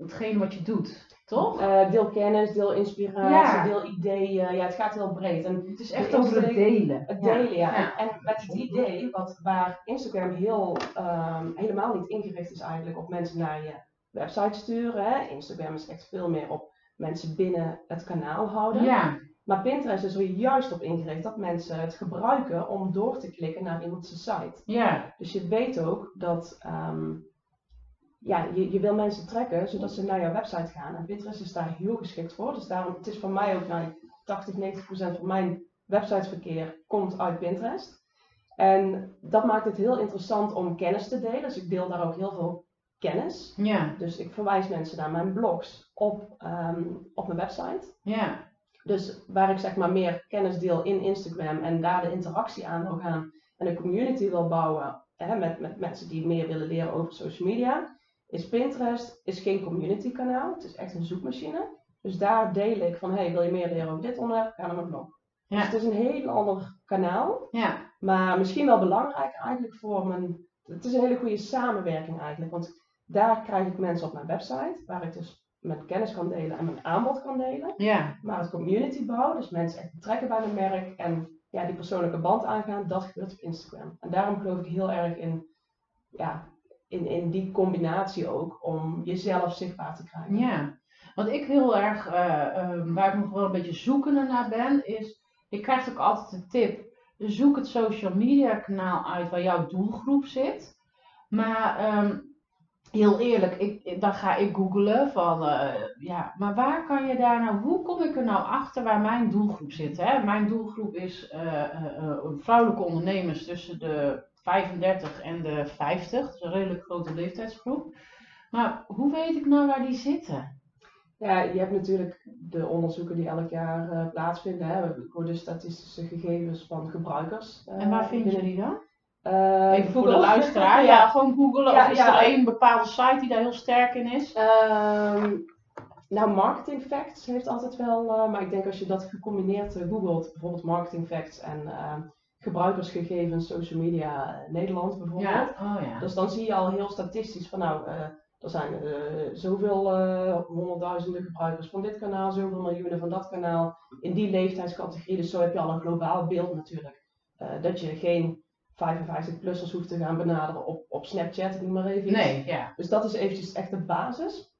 hetgene wat je doet, toch? Eh, deel kennis, deel inspiratie, Ja. deel ideeën. Ja, het gaat heel breed. En Het is echt over het delen. Het delen, ja. Ja. En, en met het idee, wat, waar Instagram heel, ehm, helemaal niet ingericht is eigenlijk op mensen naar je website sturen. Hè. Instagram is echt veel meer op mensen binnen het kanaal houden. Ja, Maar Pinterest is er juist op ingericht dat mensen het gebruiken om door te klikken naar iemands site. ja, Dus je weet ook dat ehm, ja, je, je wil mensen trekken zodat ze naar jouw website gaan. En Pinterest is daar heel geschikt voor. Dus daarom, het is voor mij ook nou, 80, 90 procent van mijn websiteverkeer komt uit Pinterest. En dat maakt het heel interessant om kennis te delen. Dus ik deel daar ook heel veel kennis. ja, Dus ik verwijs mensen naar mijn blogs op, ehm, op mijn website. ja, Dus waar ik zeg maar meer kennis deel in Instagram en daar de interactie aan wil gaan en een community wil bouwen hè, met, met mensen die meer willen leren over social media, is Pinterest is geen community kanaal. Het is echt een zoekmachine. Dus daar deel ik van, hey, wil je meer leren over dit onderwerp? Ga naar mijn blog. Ja. Dus het is een heel ander kanaal, ja, maar misschien wel belangrijk eigenlijk voor mijn... Het is een hele goede samenwerking eigenlijk, want daar krijg ik mensen op mijn website, waar ik dus mijn kennis kan delen en mijn aanbod kan delen. ja, Maar het community bouwen, dus mensen echt betrekken bij mijn merk en ja, die persoonlijke band aangaan, dat gebeurt op Instagram. En daarom geloof ik heel erg in, ja, in, in die combinatie ook, om jezelf zichtbaar te krijgen. ja. Wat ik heel erg, eh, eh, waar ik nog wel een beetje zoekende naar ben, is, ik krijg ook altijd de tip, zoek het social media kanaal uit waar jouw doelgroep zit. Maar ehm, heel eerlijk, ik, dan ga ik googlen van, eh, ja, maar waar kan je daar nou, hoe kom ik er nou achter waar mijn doelgroep zit? Hè? Mijn doelgroep is eh, vrouwelijke ondernemers tussen de 35 en de 50, dat is een redelijk grote leeftijdsgroep. Maar hoe weet ik nou waar die zitten? Ja, je hebt natuurlijk de onderzoeken die elk jaar eh, plaatsvinden, hè, voor de statistische gegevens van gebruikers. eh, En waar vind je die dan? Eh, Even voor de luisteraar. Ja, gewoon googlen. Ja, of is ja. er één bepaalde site die daar heel sterk in is? Ehm, nou, Marketing Facts heeft altijd wel, maar ik denk als je dat gecombineerd googelt, bijvoorbeeld Marketing Facts en ehm, gebruikersgegevens social media Nederland bijvoorbeeld, Ja, oh ja. dus dan zie je al heel statistisch van nou, eh, er zijn eh, zoveel eh, honderdduizenden gebruikers van dit kanaal, zoveel miljoenen van dat kanaal, in die leeftijdscategorie, dus zo heb je al een globaal beeld natuurlijk. Dat je geen 55-plussers hoeft te gaan benaderen op, op Snapchat, ik noem maar even iets. Nee, ja. Dus dat is eventjes echt de basis.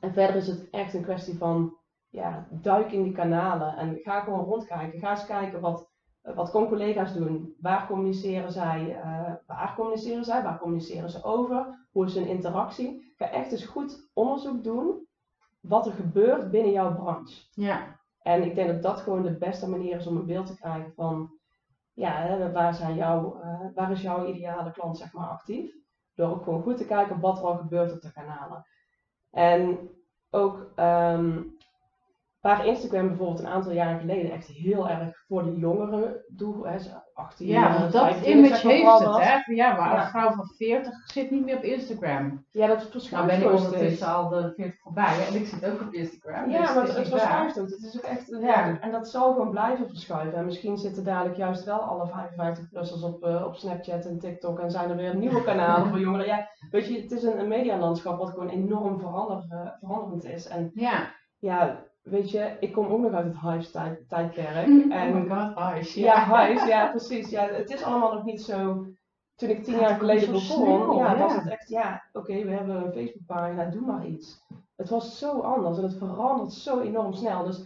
En verder is het echt een kwestie van ja, duik in die kanalen en ga gewoon rondkijken. Ga eens kijken wat, wat kon collega's doen. Waar communiceren zij? eh, waar communiceren zij? Waar communiceren ze over? Hoe is hun interactie? Ga echt eens goed onderzoek doen wat er gebeurt binnen jouw branche. Ja, En ik denk dat dat gewoon de beste manier is om een beeld te krijgen van ja, waar, zijn jouw, eh, waar is jouw ideale klant zeg maar, actief. Door ook gewoon goed te kijken wat er al gebeurt op de kanalen. En ook ehm, waar Instagram bijvoorbeeld een aantal jaren geleden echt heel erg voor de jongeren doel, hè, ze- 18 Ja, eh, want dat 25 image zeg maar heeft het, hè? Ja, maar Ja. een vrouw van 40 zit niet meer op Instagram. Ja, dat Nou verschuift ben ik gewoon ondertussen al de 40 voorbij hè, en ik zit ook op Instagram. dus Ja, maar het, het verschuift ook. Het is ook echt, Ja. ja. en dat zal gewoon blijven verschuiven. En misschien zitten dadelijk juist wel alle 55-plussers op, eh, op Snapchat en TikTok en zijn er weer nieuwe kanalen *laughs* voor jongeren. Ja, weet je, het is een, een medialandschap wat gewoon enorm verander, eh, veranderend is. En Ja, ja, weet je, ik kom ook nog uit het Hives-tijdperk. oh En my god, Huis. ja, Hives, ja precies. Ja, het is allemaal nog niet zo... Toen ik tien jaar geleden begon, ja, was het echt, ja, oké, we hebben een Facebookpagina, doe maar iets. Het was zo anders en het verandert zo enorm snel. Dus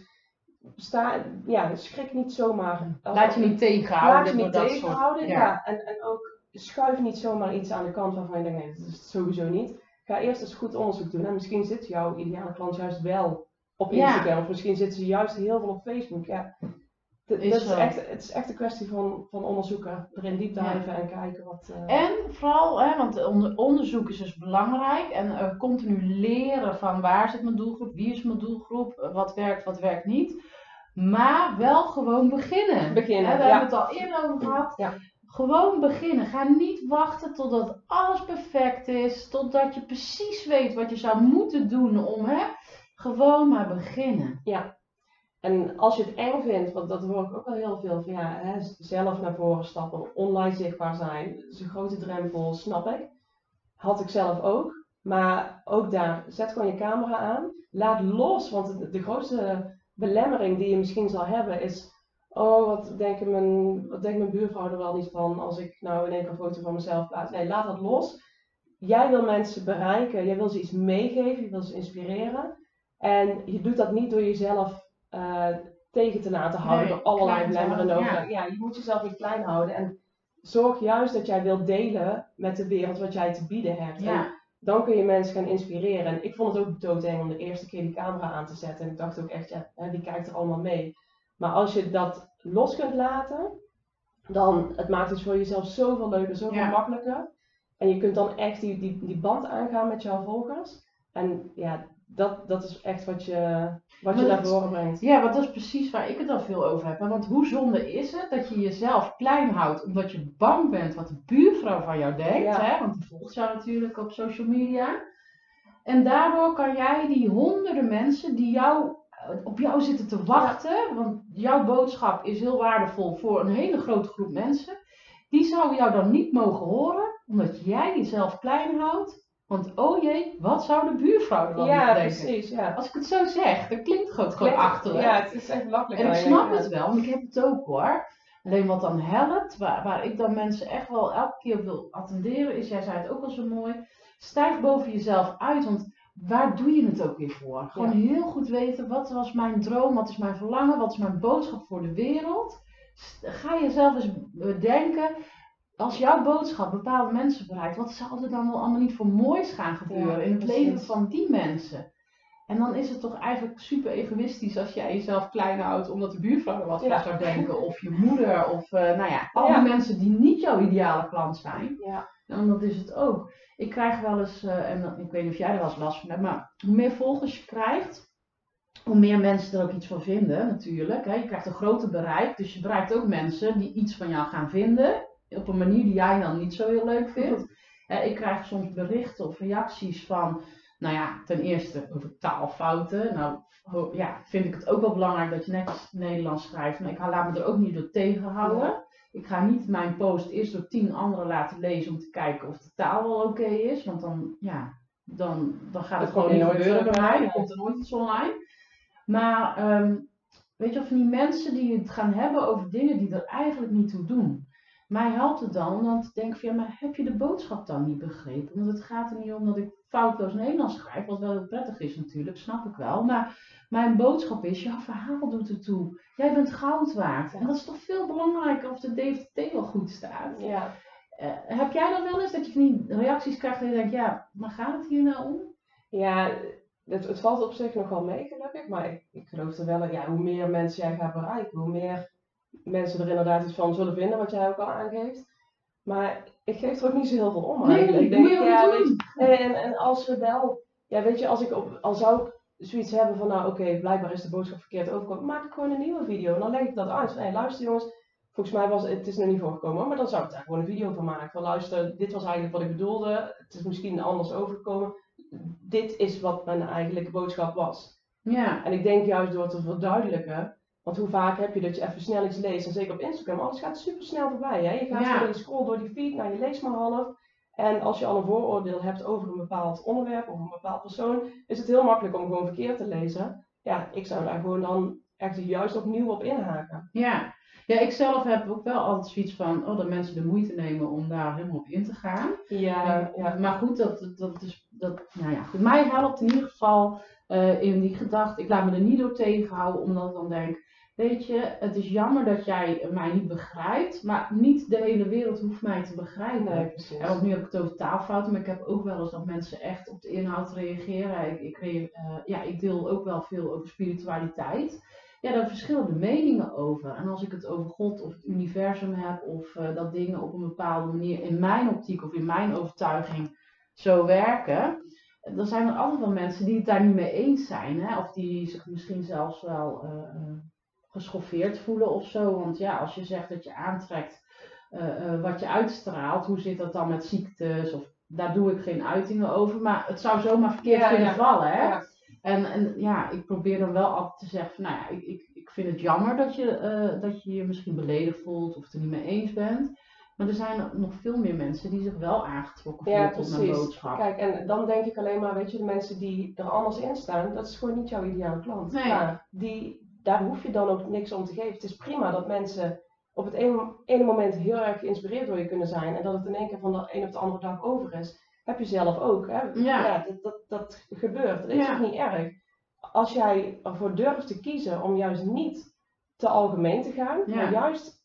sta, ja, schrik niet zomaar. Laat je niet tegenhouden Laat je niet tegenhouden. soort... Ja. En, en ook schuif niet zomaar iets aan de kant waarvan je denkt, nee, dat is het sowieso niet. Ga eerst eens goed onderzoek doen. En misschien zit jouw ideale klant juist wel op Ja. Instagram. Of misschien zit ze juist heel veel op Facebook. Ja. Is dat is echt, het is echt een kwestie van, van onderzoeken. Erin diep Ja. diven en kijken wat... eh, En vooral, hè, want onder- onderzoek is dus belangrijk en eh, continu leren van waar zit mijn doelgroep, wie is mijn doelgroep, eh, wat werkt, wat werkt niet. Maar wel gewoon beginnen. Beginnen, Hè, we ja. hebben het al eerder over gehad. Ja. Gewoon beginnen. Ga niet wachten totdat alles perfect is, totdat je precies weet wat je zou moeten doen om, hè, gewoon maar beginnen. En als je het eng vindt, want dat hoor ik ook wel heel veel van ja, hè, zelf naar voren stappen, online zichtbaar zijn, dat is een grote drempel, snap ik. Had ik zelf ook. Maar ook daar, zet gewoon je camera aan. Laat los, want de, de grootste belemmering die je misschien zal hebben is, oh wat denken mijn, wat denkt mijn buurvrouw er wel niet van als ik nou in één keer een foto van mezelf plaats. Nee, laat dat los. Jij wil mensen bereiken, jij wil ze iets meegeven, je wil ze inspireren. En je doet dat niet door jezelf eh, tegen te laten houden Nee, door allerlei belemmerende overtuigingen. Ja. je moet jezelf niet klein houden. En zorg juist dat jij wilt delen met de wereld wat jij te bieden hebt. En Ja, dan kun je mensen gaan inspireren. En ik vond het ook doodeng om de eerste keer die camera aan te zetten. En ik dacht ook echt, ja, wie kijkt er allemaal mee? Maar als je dat los kunt laten, dan het maakt het voor jezelf zoveel leuker, zoveel Ja. makkelijker. En je kunt dan echt die, die, die band aangaan met jouw volgers. En ja, dat, dat is echt wat je, wat je naar voren brengt. Ja, want dat is precies waar ik het al veel over heb. Want hoe zonde is het dat je jezelf klein houdt omdat je bang bent wat de buurvrouw van jou denkt. Ja. Hè? Want die volgt jou natuurlijk op social media. En daardoor kan jij die honderden mensen die jou, eh, op jou zitten te wachten. Want jouw boodschap is heel waardevol voor een hele grote groep mensen. Die zou jou dan niet mogen horen omdat jij jezelf klein houdt. Want oh jee, wat zou de buurvrouw er dan Ja, denken? precies. Ja. Als ik het zo zeg, dan klinkt het gewoon, achterlijk. Ja, het is echt belachelijk. En ik snap het wel, want ik heb het ook hoor. Alleen wat dan helpt, waar, waar ik dan mensen echt wel elke keer wil attenderen, is, jij zei het ook al zo mooi, stijg boven jezelf uit. Want waar doe je het ook weer voor? Gewoon heel goed weten, wat was mijn droom, wat is mijn verlangen, wat is mijn boodschap voor de wereld. Ga jezelf eens bedenken, als jouw boodschap bepaalde mensen bereikt, wat zou er dan wel allemaal niet voor moois gaan gebeuren Ja, in het precies. leven van die mensen? En dan is het toch eigenlijk super egoïstisch als jij jezelf klein houdt omdat de buurvrouw er wat Ja. van zou denken. Of je moeder, of eh, nou ja, al Ja. die mensen die niet jouw ideale klant zijn. Ja. En dat is het ook. Ik krijg wel eens, eh, en ik weet niet of jij er wel eens last van hebt, maar hoe meer volgers je krijgt, hoe meer mensen er ook iets van vinden natuurlijk. Hè. Je krijgt een groter bereik, dus je bereikt ook mensen die iets van jou gaan vinden. Op een manier die jij dan niet zo heel leuk vindt. Eh, ik krijg soms berichten of reacties van, nou ja, ten eerste over taalfouten. Nou, ja, vind ik het ook wel belangrijk dat je netjes Nederlands schrijft, maar ik laat me er ook niet door tegenhouden. Ik ga niet mijn post eerst door tien anderen laten lezen om te kijken of de taal wel oké is, want dan, ja, dan, dan gaat het Dat gewoon niet gebeuren bij mij. Dan komt er nooit iets online. Maar ehm, weet je, of die mensen die het gaan hebben over dingen die er eigenlijk niet toe doen. Mij helpt het dan dan te denken van ja, maar heb je de boodschap dan niet begrepen? Want het gaat er niet om dat ik foutloos Nederlands schrijf, wat wel heel prettig is natuurlijk, snap ik wel. Maar mijn boodschap is, jouw verhaal doet er toe. Jij bent goud waard. En dat is toch veel belangrijker of de DVT wel goed staat. Ja. Eh, heb jij dan wel eens dat je van die reacties krijgt en je denkt, ja, maar gaat het hier nou om? Ja, het, het valt op zich nog wel mee, gelukkig. Maar ik, ik geloof er wel in, ja, hoe meer mensen jij gaat bereiken, hoe meer mensen er inderdaad iets van zullen vinden, wat jij ook al aangeeft. Maar ik geef er ook niet zo heel veel om eigenlijk. Ik ook ja, weet je, en, en als we wel, ja, weet je, als ik op, al zou ik zoiets hebben van, nou oké, blijkbaar is de boodschap verkeerd overkomen, maak ik gewoon een nieuwe video en dan leg ik dat uit. Van, hé, luister jongens, volgens mij was het is nog niet voorgekomen, maar dan zou ik daar gewoon een video van maken. Van luister, dit was eigenlijk wat ik bedoelde. Het is misschien anders overgekomen. Dit is wat mijn eigenlijke boodschap was. Ja. En ik denk juist door te verduidelijken, want hoe vaak heb je dat je even snel iets leest, en zeker op Instagram, alles gaat super snel voorbij. Hè? Je gaat Ja. je scroll door die feed, nou je leest maar half. En als je al een vooroordeel hebt over een bepaald onderwerp of een bepaald persoon, is het heel makkelijk om gewoon verkeerd te lezen. Ja, ik zou daar gewoon dan echt juist opnieuw op inhaken. Ja. ja, ik zelf heb ook wel altijd zoiets van, oh, dat mensen de moeite nemen om daar helemaal op in te gaan. Ja, ja. Maar goed, dat, dat, is, dat, nou ja, goed. mij helpt in ieder geval eh, in die gedachte, ik laat me er niet door tegenhouden, omdat ik dan denk, weet je, het is jammer dat jij mij niet begrijpt, maar niet de hele wereld hoeft mij te begrijpen. Nee. En want nu heb ik het over taalfouten, maar ik heb ook wel eens dat mensen echt op de inhoud reageren. Ik, ik, eh, ja, ik deel ook wel veel over spiritualiteit. Ja, daar verschillende meningen over. En als ik het over God of het universum heb, of eh, dat dingen op een bepaalde manier in mijn optiek of in mijn overtuiging zo werken, dan zijn er altijd wel mensen die het daar niet mee eens zijn. Hè? Of die zich misschien zelfs wel eh, geschoffeerd voelen of zo. Want ja, als je zegt dat je aantrekt eh, eh, wat je uitstraalt, hoe zit dat dan met ziektes? Of, daar doe ik geen uitingen over, maar het zou zomaar verkeerd Ja, kunnen ja. vallen. Hè? Ja. En, en ja, ik probeer dan wel altijd te zeggen van, nou ja, ik, ik, ik vind het jammer dat je, eh, dat je je misschien beledigd voelt of het er niet mee eens bent. Maar er zijn nog veel meer mensen die zich wel aangetrokken Ja, voelen tot mijn boodschap. Kijk, en dan denk ik alleen maar, weet je, de mensen die er anders in staan, dat is gewoon niet jouw ideale klant. Nee. Die, daar hoef je dan ook niks om te geven. Het is prima dat mensen op het ene, ene moment heel erg geïnspireerd door je kunnen zijn en dat het in één keer van de een op de andere dag over is. Heb je zelf ook. Hè? Ja. dat, dat, dat gebeurt. Dat is Ja. ook niet erg. Als jij ervoor durft te kiezen om juist niet te algemeen te gaan, Ja. maar juist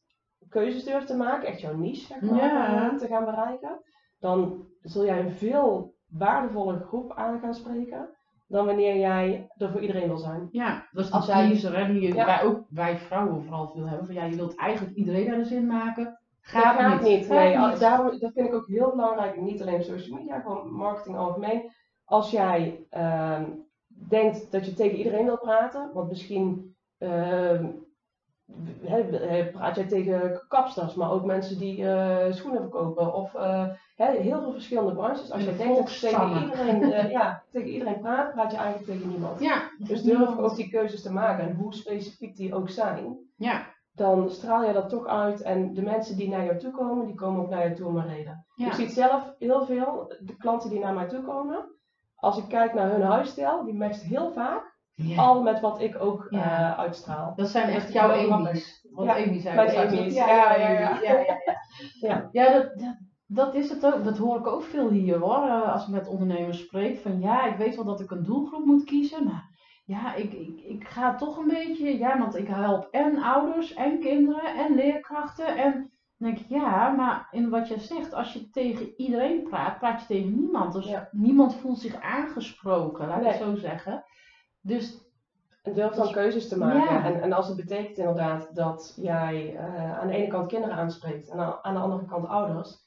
keuzes durft te maken, echt jouw niche zeg maar, Ja. eh, te gaan bereiken, dan zul jij een veel waardevolle groep aan gaan spreken dan wanneer jij er voor iedereen wil zijn. Ja, dat is Als die jij- pleaser, hè, die Ja. wij ook wij vrouwen vooral veel hebben. Van ja, je wilt eigenlijk iedereen naar de zin maken. Dat Gaat, niet. Gaat Nee, al- niet. Daarom, dat vind ik ook heel belangrijk. Niet alleen social media, gewoon marketing algemeen. Als jij ehm, denkt dat je tegen iedereen wil praten, want misschien ehm, praat jij tegen kapsters, maar ook mensen die eh, schoenen verkopen of eh, heel veel verschillende branches. Als je de denkt dat je tegen iedereen, eh, ja, tegen iedereen praat, praat je eigenlijk tegen niemand. Ja, Dus durf ook die keuzes te maken en hoe specifiek die ook zijn Ja, dan straal je dat toch uit. En de mensen die naar jou toe komen, die komen ook naar jou toe om een reden. ja. Ik zie het zelf heel veel, de klanten die naar mij toe komen. Als ik kijk naar hun huisstijl, die matcht heel vaak Ja. al met wat ik ook Ja. eh, uitstraal. Dat zijn echt jouw. Amy's. Wat Ja, Amy zei. mijn. Amy's. Ja, Ja, ja, *laughs* ja, ja. dat, dat, dat is het ook. Dat hoor ik ook veel hier hoor. eh, Als ik met ondernemers spreek. Van ja, ik weet wel dat ik een doelgroep moet kiezen. Maar ja, ik, ik, ik ga toch een beetje. Ja, want ik help en ouders en kinderen en leerkrachten. En dan denk ik, ja, maar in wat je zegt, als je tegen iedereen praat, praat je tegen niemand. Dus Ja. niemand voelt zich aangesproken, laat ik het zo zeggen. Dus durf dan keuzes te maken. Ja. En, en als het betekent inderdaad dat jij eh, aan de ene kant kinderen aanspreekt en aan, aan de andere kant ouders,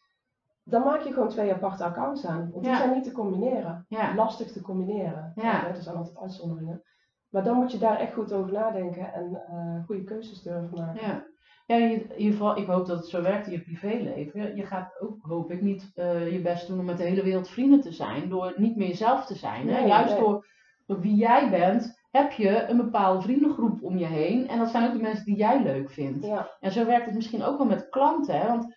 dan maak je gewoon twee aparte accounts aan. Want die zijn niet te combineren. ja, lastig te combineren. Ja. Er zijn altijd uitzonderingen. Maar dan moet je daar echt goed over nadenken en eh, goede keuzes durven maken. Ja, ja in ieder geval, ik hoop dat het zo werkt in je privéleven. Je gaat ook, hoop ik, niet eh, je best doen om met de hele wereld vrienden te zijn, door niet meer jezelf te zijn. Hè? Juist nee. door, door wie jij bent, heb je een bepaalde vriendengroep om je heen. En dat zijn ook de mensen die jij leuk vindt. Ja, En zo werkt het misschien ook wel met klanten. Hè? Want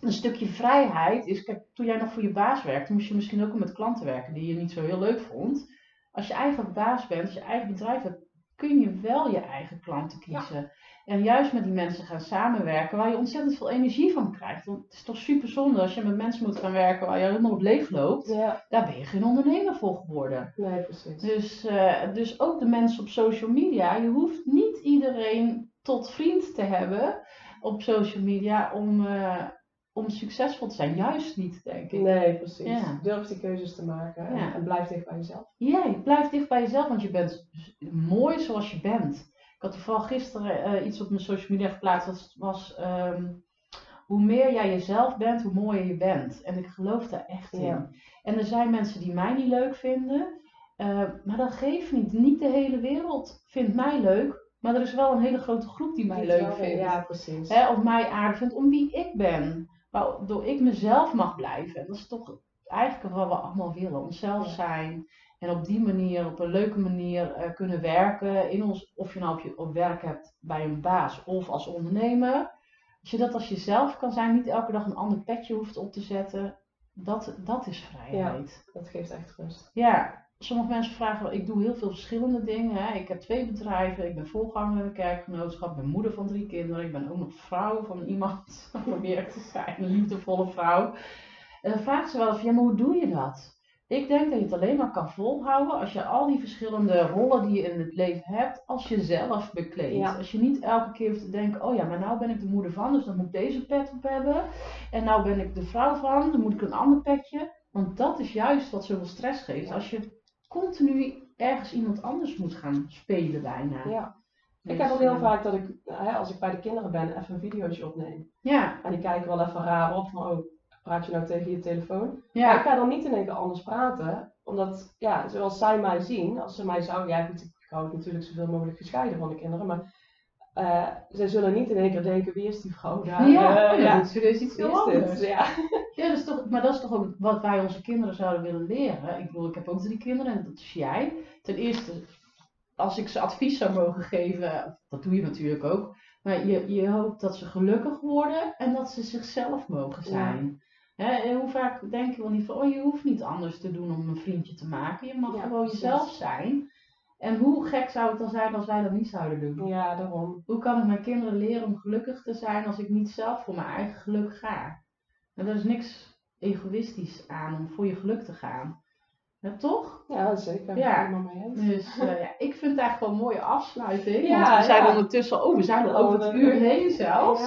een stukje vrijheid is, kijk, toen jij nog voor je baas werkte, moest je misschien ook wel met klanten werken die je niet zo heel leuk vond. Als je eigen baas bent, als je eigen bedrijf hebt, kun je wel je eigen klanten kiezen. En juist met die mensen gaan samenwerken waar je ontzettend veel energie van krijgt. Want het is toch super zonde als je met mensen moet gaan werken waar je helemaal op leeg loopt. ja. Daar ben je geen ondernemer voor geworden. nee, precies. Dus, eh, dus ook de mensen op social media. Je hoeft niet iedereen tot vriend te hebben op social media om, eh, om succesvol te zijn. Juist niet, denk ik. Nee, precies. Ja. Durf die keuzes te maken en, Ja. en blijf dicht bij jezelf. Jij blijf dicht bij jezelf, want je bent mooi zoals je bent. Ik had toevallig gisteren eh, iets op mijn social media geplaatst. Dat was ehm, hoe meer jij jezelf bent, hoe mooier je bent. En ik geloof daar echt in. Ja. En er zijn mensen die mij niet leuk vinden. eh, maar dat geeft niet. Niet de hele wereld vindt mij leuk. Maar er is wel een hele grote groep die mij Die leuk vindt. Ja, precies. Hè, of mij aardig vindt om wie ik ben. Waardoor ik mezelf mag blijven. En dat is toch eigenlijk wat we allemaal willen. Onszelf Ja. zijn. En op die manier, op een leuke manier eh, kunnen werken. In ons, of je nou op, je, op werk hebt bij een baas of als ondernemer. Als je dat als jezelf kan zijn, niet elke dag een ander petje hoeft op te zetten. Dat, dat is vrijheid. Dat geeft echt rust. Ja, sommige mensen vragen, ik doe heel veel verschillende dingen. Hè. Ik heb twee bedrijven, ik ben voorganger in een kerkgenootschap, ik ben moeder van drie kinderen, ik ben ook nog vrouw van iemand, *laughs* probeer ik te zijn, een liefdevolle vrouw. En dan vragen ze wel eens, ja, maar hoe doe je dat? Ik denk dat je het alleen maar kan volhouden als je al die verschillende rollen die je in het leven hebt, als je zelf bekleedt. Ja. Als je niet elke keer hoeft te denken, oh ja, maar nou ben ik de moeder van, dus dan moet ik deze pet op hebben. En nou ben ik de vrouw van, dan moet ik een ander petje. Want dat is juist wat zoveel stress geeft. Ja. Als je continu ergens iemand anders moet gaan spelen bijna. Ja. Ik Dus, heb ook heel eh, vaak dat ik, hè, als ik bij de kinderen ben, even een videootje opneem. Ja, En die kijken wel even raar op van, oh, praat je nou tegen je telefoon? Maar ik ja, ga dan niet in één keer anders praten. Omdat, ja, zoals zij mij zien, als ze mij zouden, ja goed, ik hou het natuurlijk zoveel mogelijk gescheiden van de kinderen, maar eh zij zullen niet in één keer denken, wie is die vrouw daar? ja, oh, ja. dat is iets heel is dit? anders. Ja. *laughs* Ja, dat is toch, maar dat is toch ook wat wij onze kinderen zouden willen leren. Ik bedoel, ik heb ook drie kinderen en dat is jij. Ten eerste, als ik ze advies zou mogen geven, dat doe je natuurlijk ook. Maar je, je hoopt dat ze gelukkig worden en dat ze zichzelf mogen zijn. Hè, hoe vaak denk je wel niet van, oh je hoeft niet anders te doen om een vriendje te maken. Je mag Ja, gewoon precies. jezelf zijn. En hoe gek zou het dan zijn als wij dat niet zouden doen? ja, daarom. Hoe kan ik mijn kinderen leren om gelukkig te zijn als ik niet zelf voor mijn eigen geluk ga? En er is niks egoïstisch aan om voor je geluk te gaan. Ja, toch? Ja, zeker. Ja. Dus eh, ja, ik vind het eigenlijk wel een mooie afsluiting. Ja, want we zijn ondertussen, oh we zijn al over het uur heen zelfs.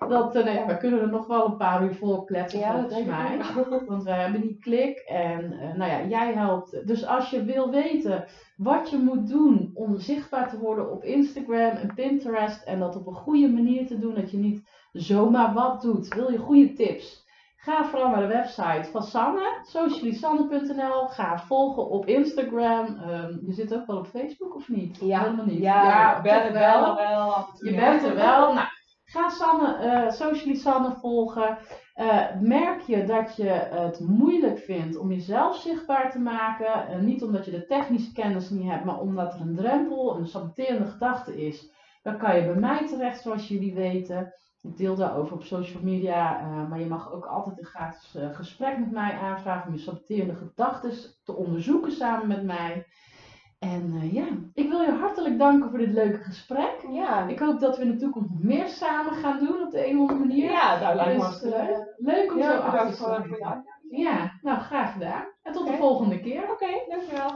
Ja, Dat, eh, nou ja, we kunnen er nog wel een paar uur vol kletsen ja volgens mij. *laughs* Want we hebben die klik en eh, nou ja, jij helpt. Dus als je wil weten wat je moet doen om zichtbaar te worden op Instagram en Pinterest en dat op een goede manier te doen, dat je niet zomaar wat doet, wil je goede tips? Ga vooral naar de website van Sanne, socialisanne.nl. Ga volgen op Instagram. Ehm, je zit ook wel op Facebook of niet? Ja, Helemaal niet. Ja, toch bellen, bellen wel. toe, je ja. bent er wel. Nou, ga Sanne, eh Socially Sanne volgen. Eh, merk je dat je het moeilijk vindt om jezelf zichtbaar te maken. En niet omdat je de technische kennis niet hebt, maar omdat er een drempel, een saboterende gedachte is. Dan kan je bij mij terecht, zoals jullie weten. Ik deel daarover op social media, eh, maar je mag ook altijd een gratis eh, gesprek met mij aanvragen om je saboterende gedachten te onderzoeken samen met mij. En eh, ja, ik wil je hartelijk danken voor dit leuke gesprek. Ja, Ik hoop dat we in de toekomst nog meer samen gaan doen op de een of andere manier. ja, nou lijkt me Dus, hartstikke eh, leuk. leuk om zo af te sluiten. Ja, nou graag gedaan. En tot de volgende keer. Oké, dankjewel.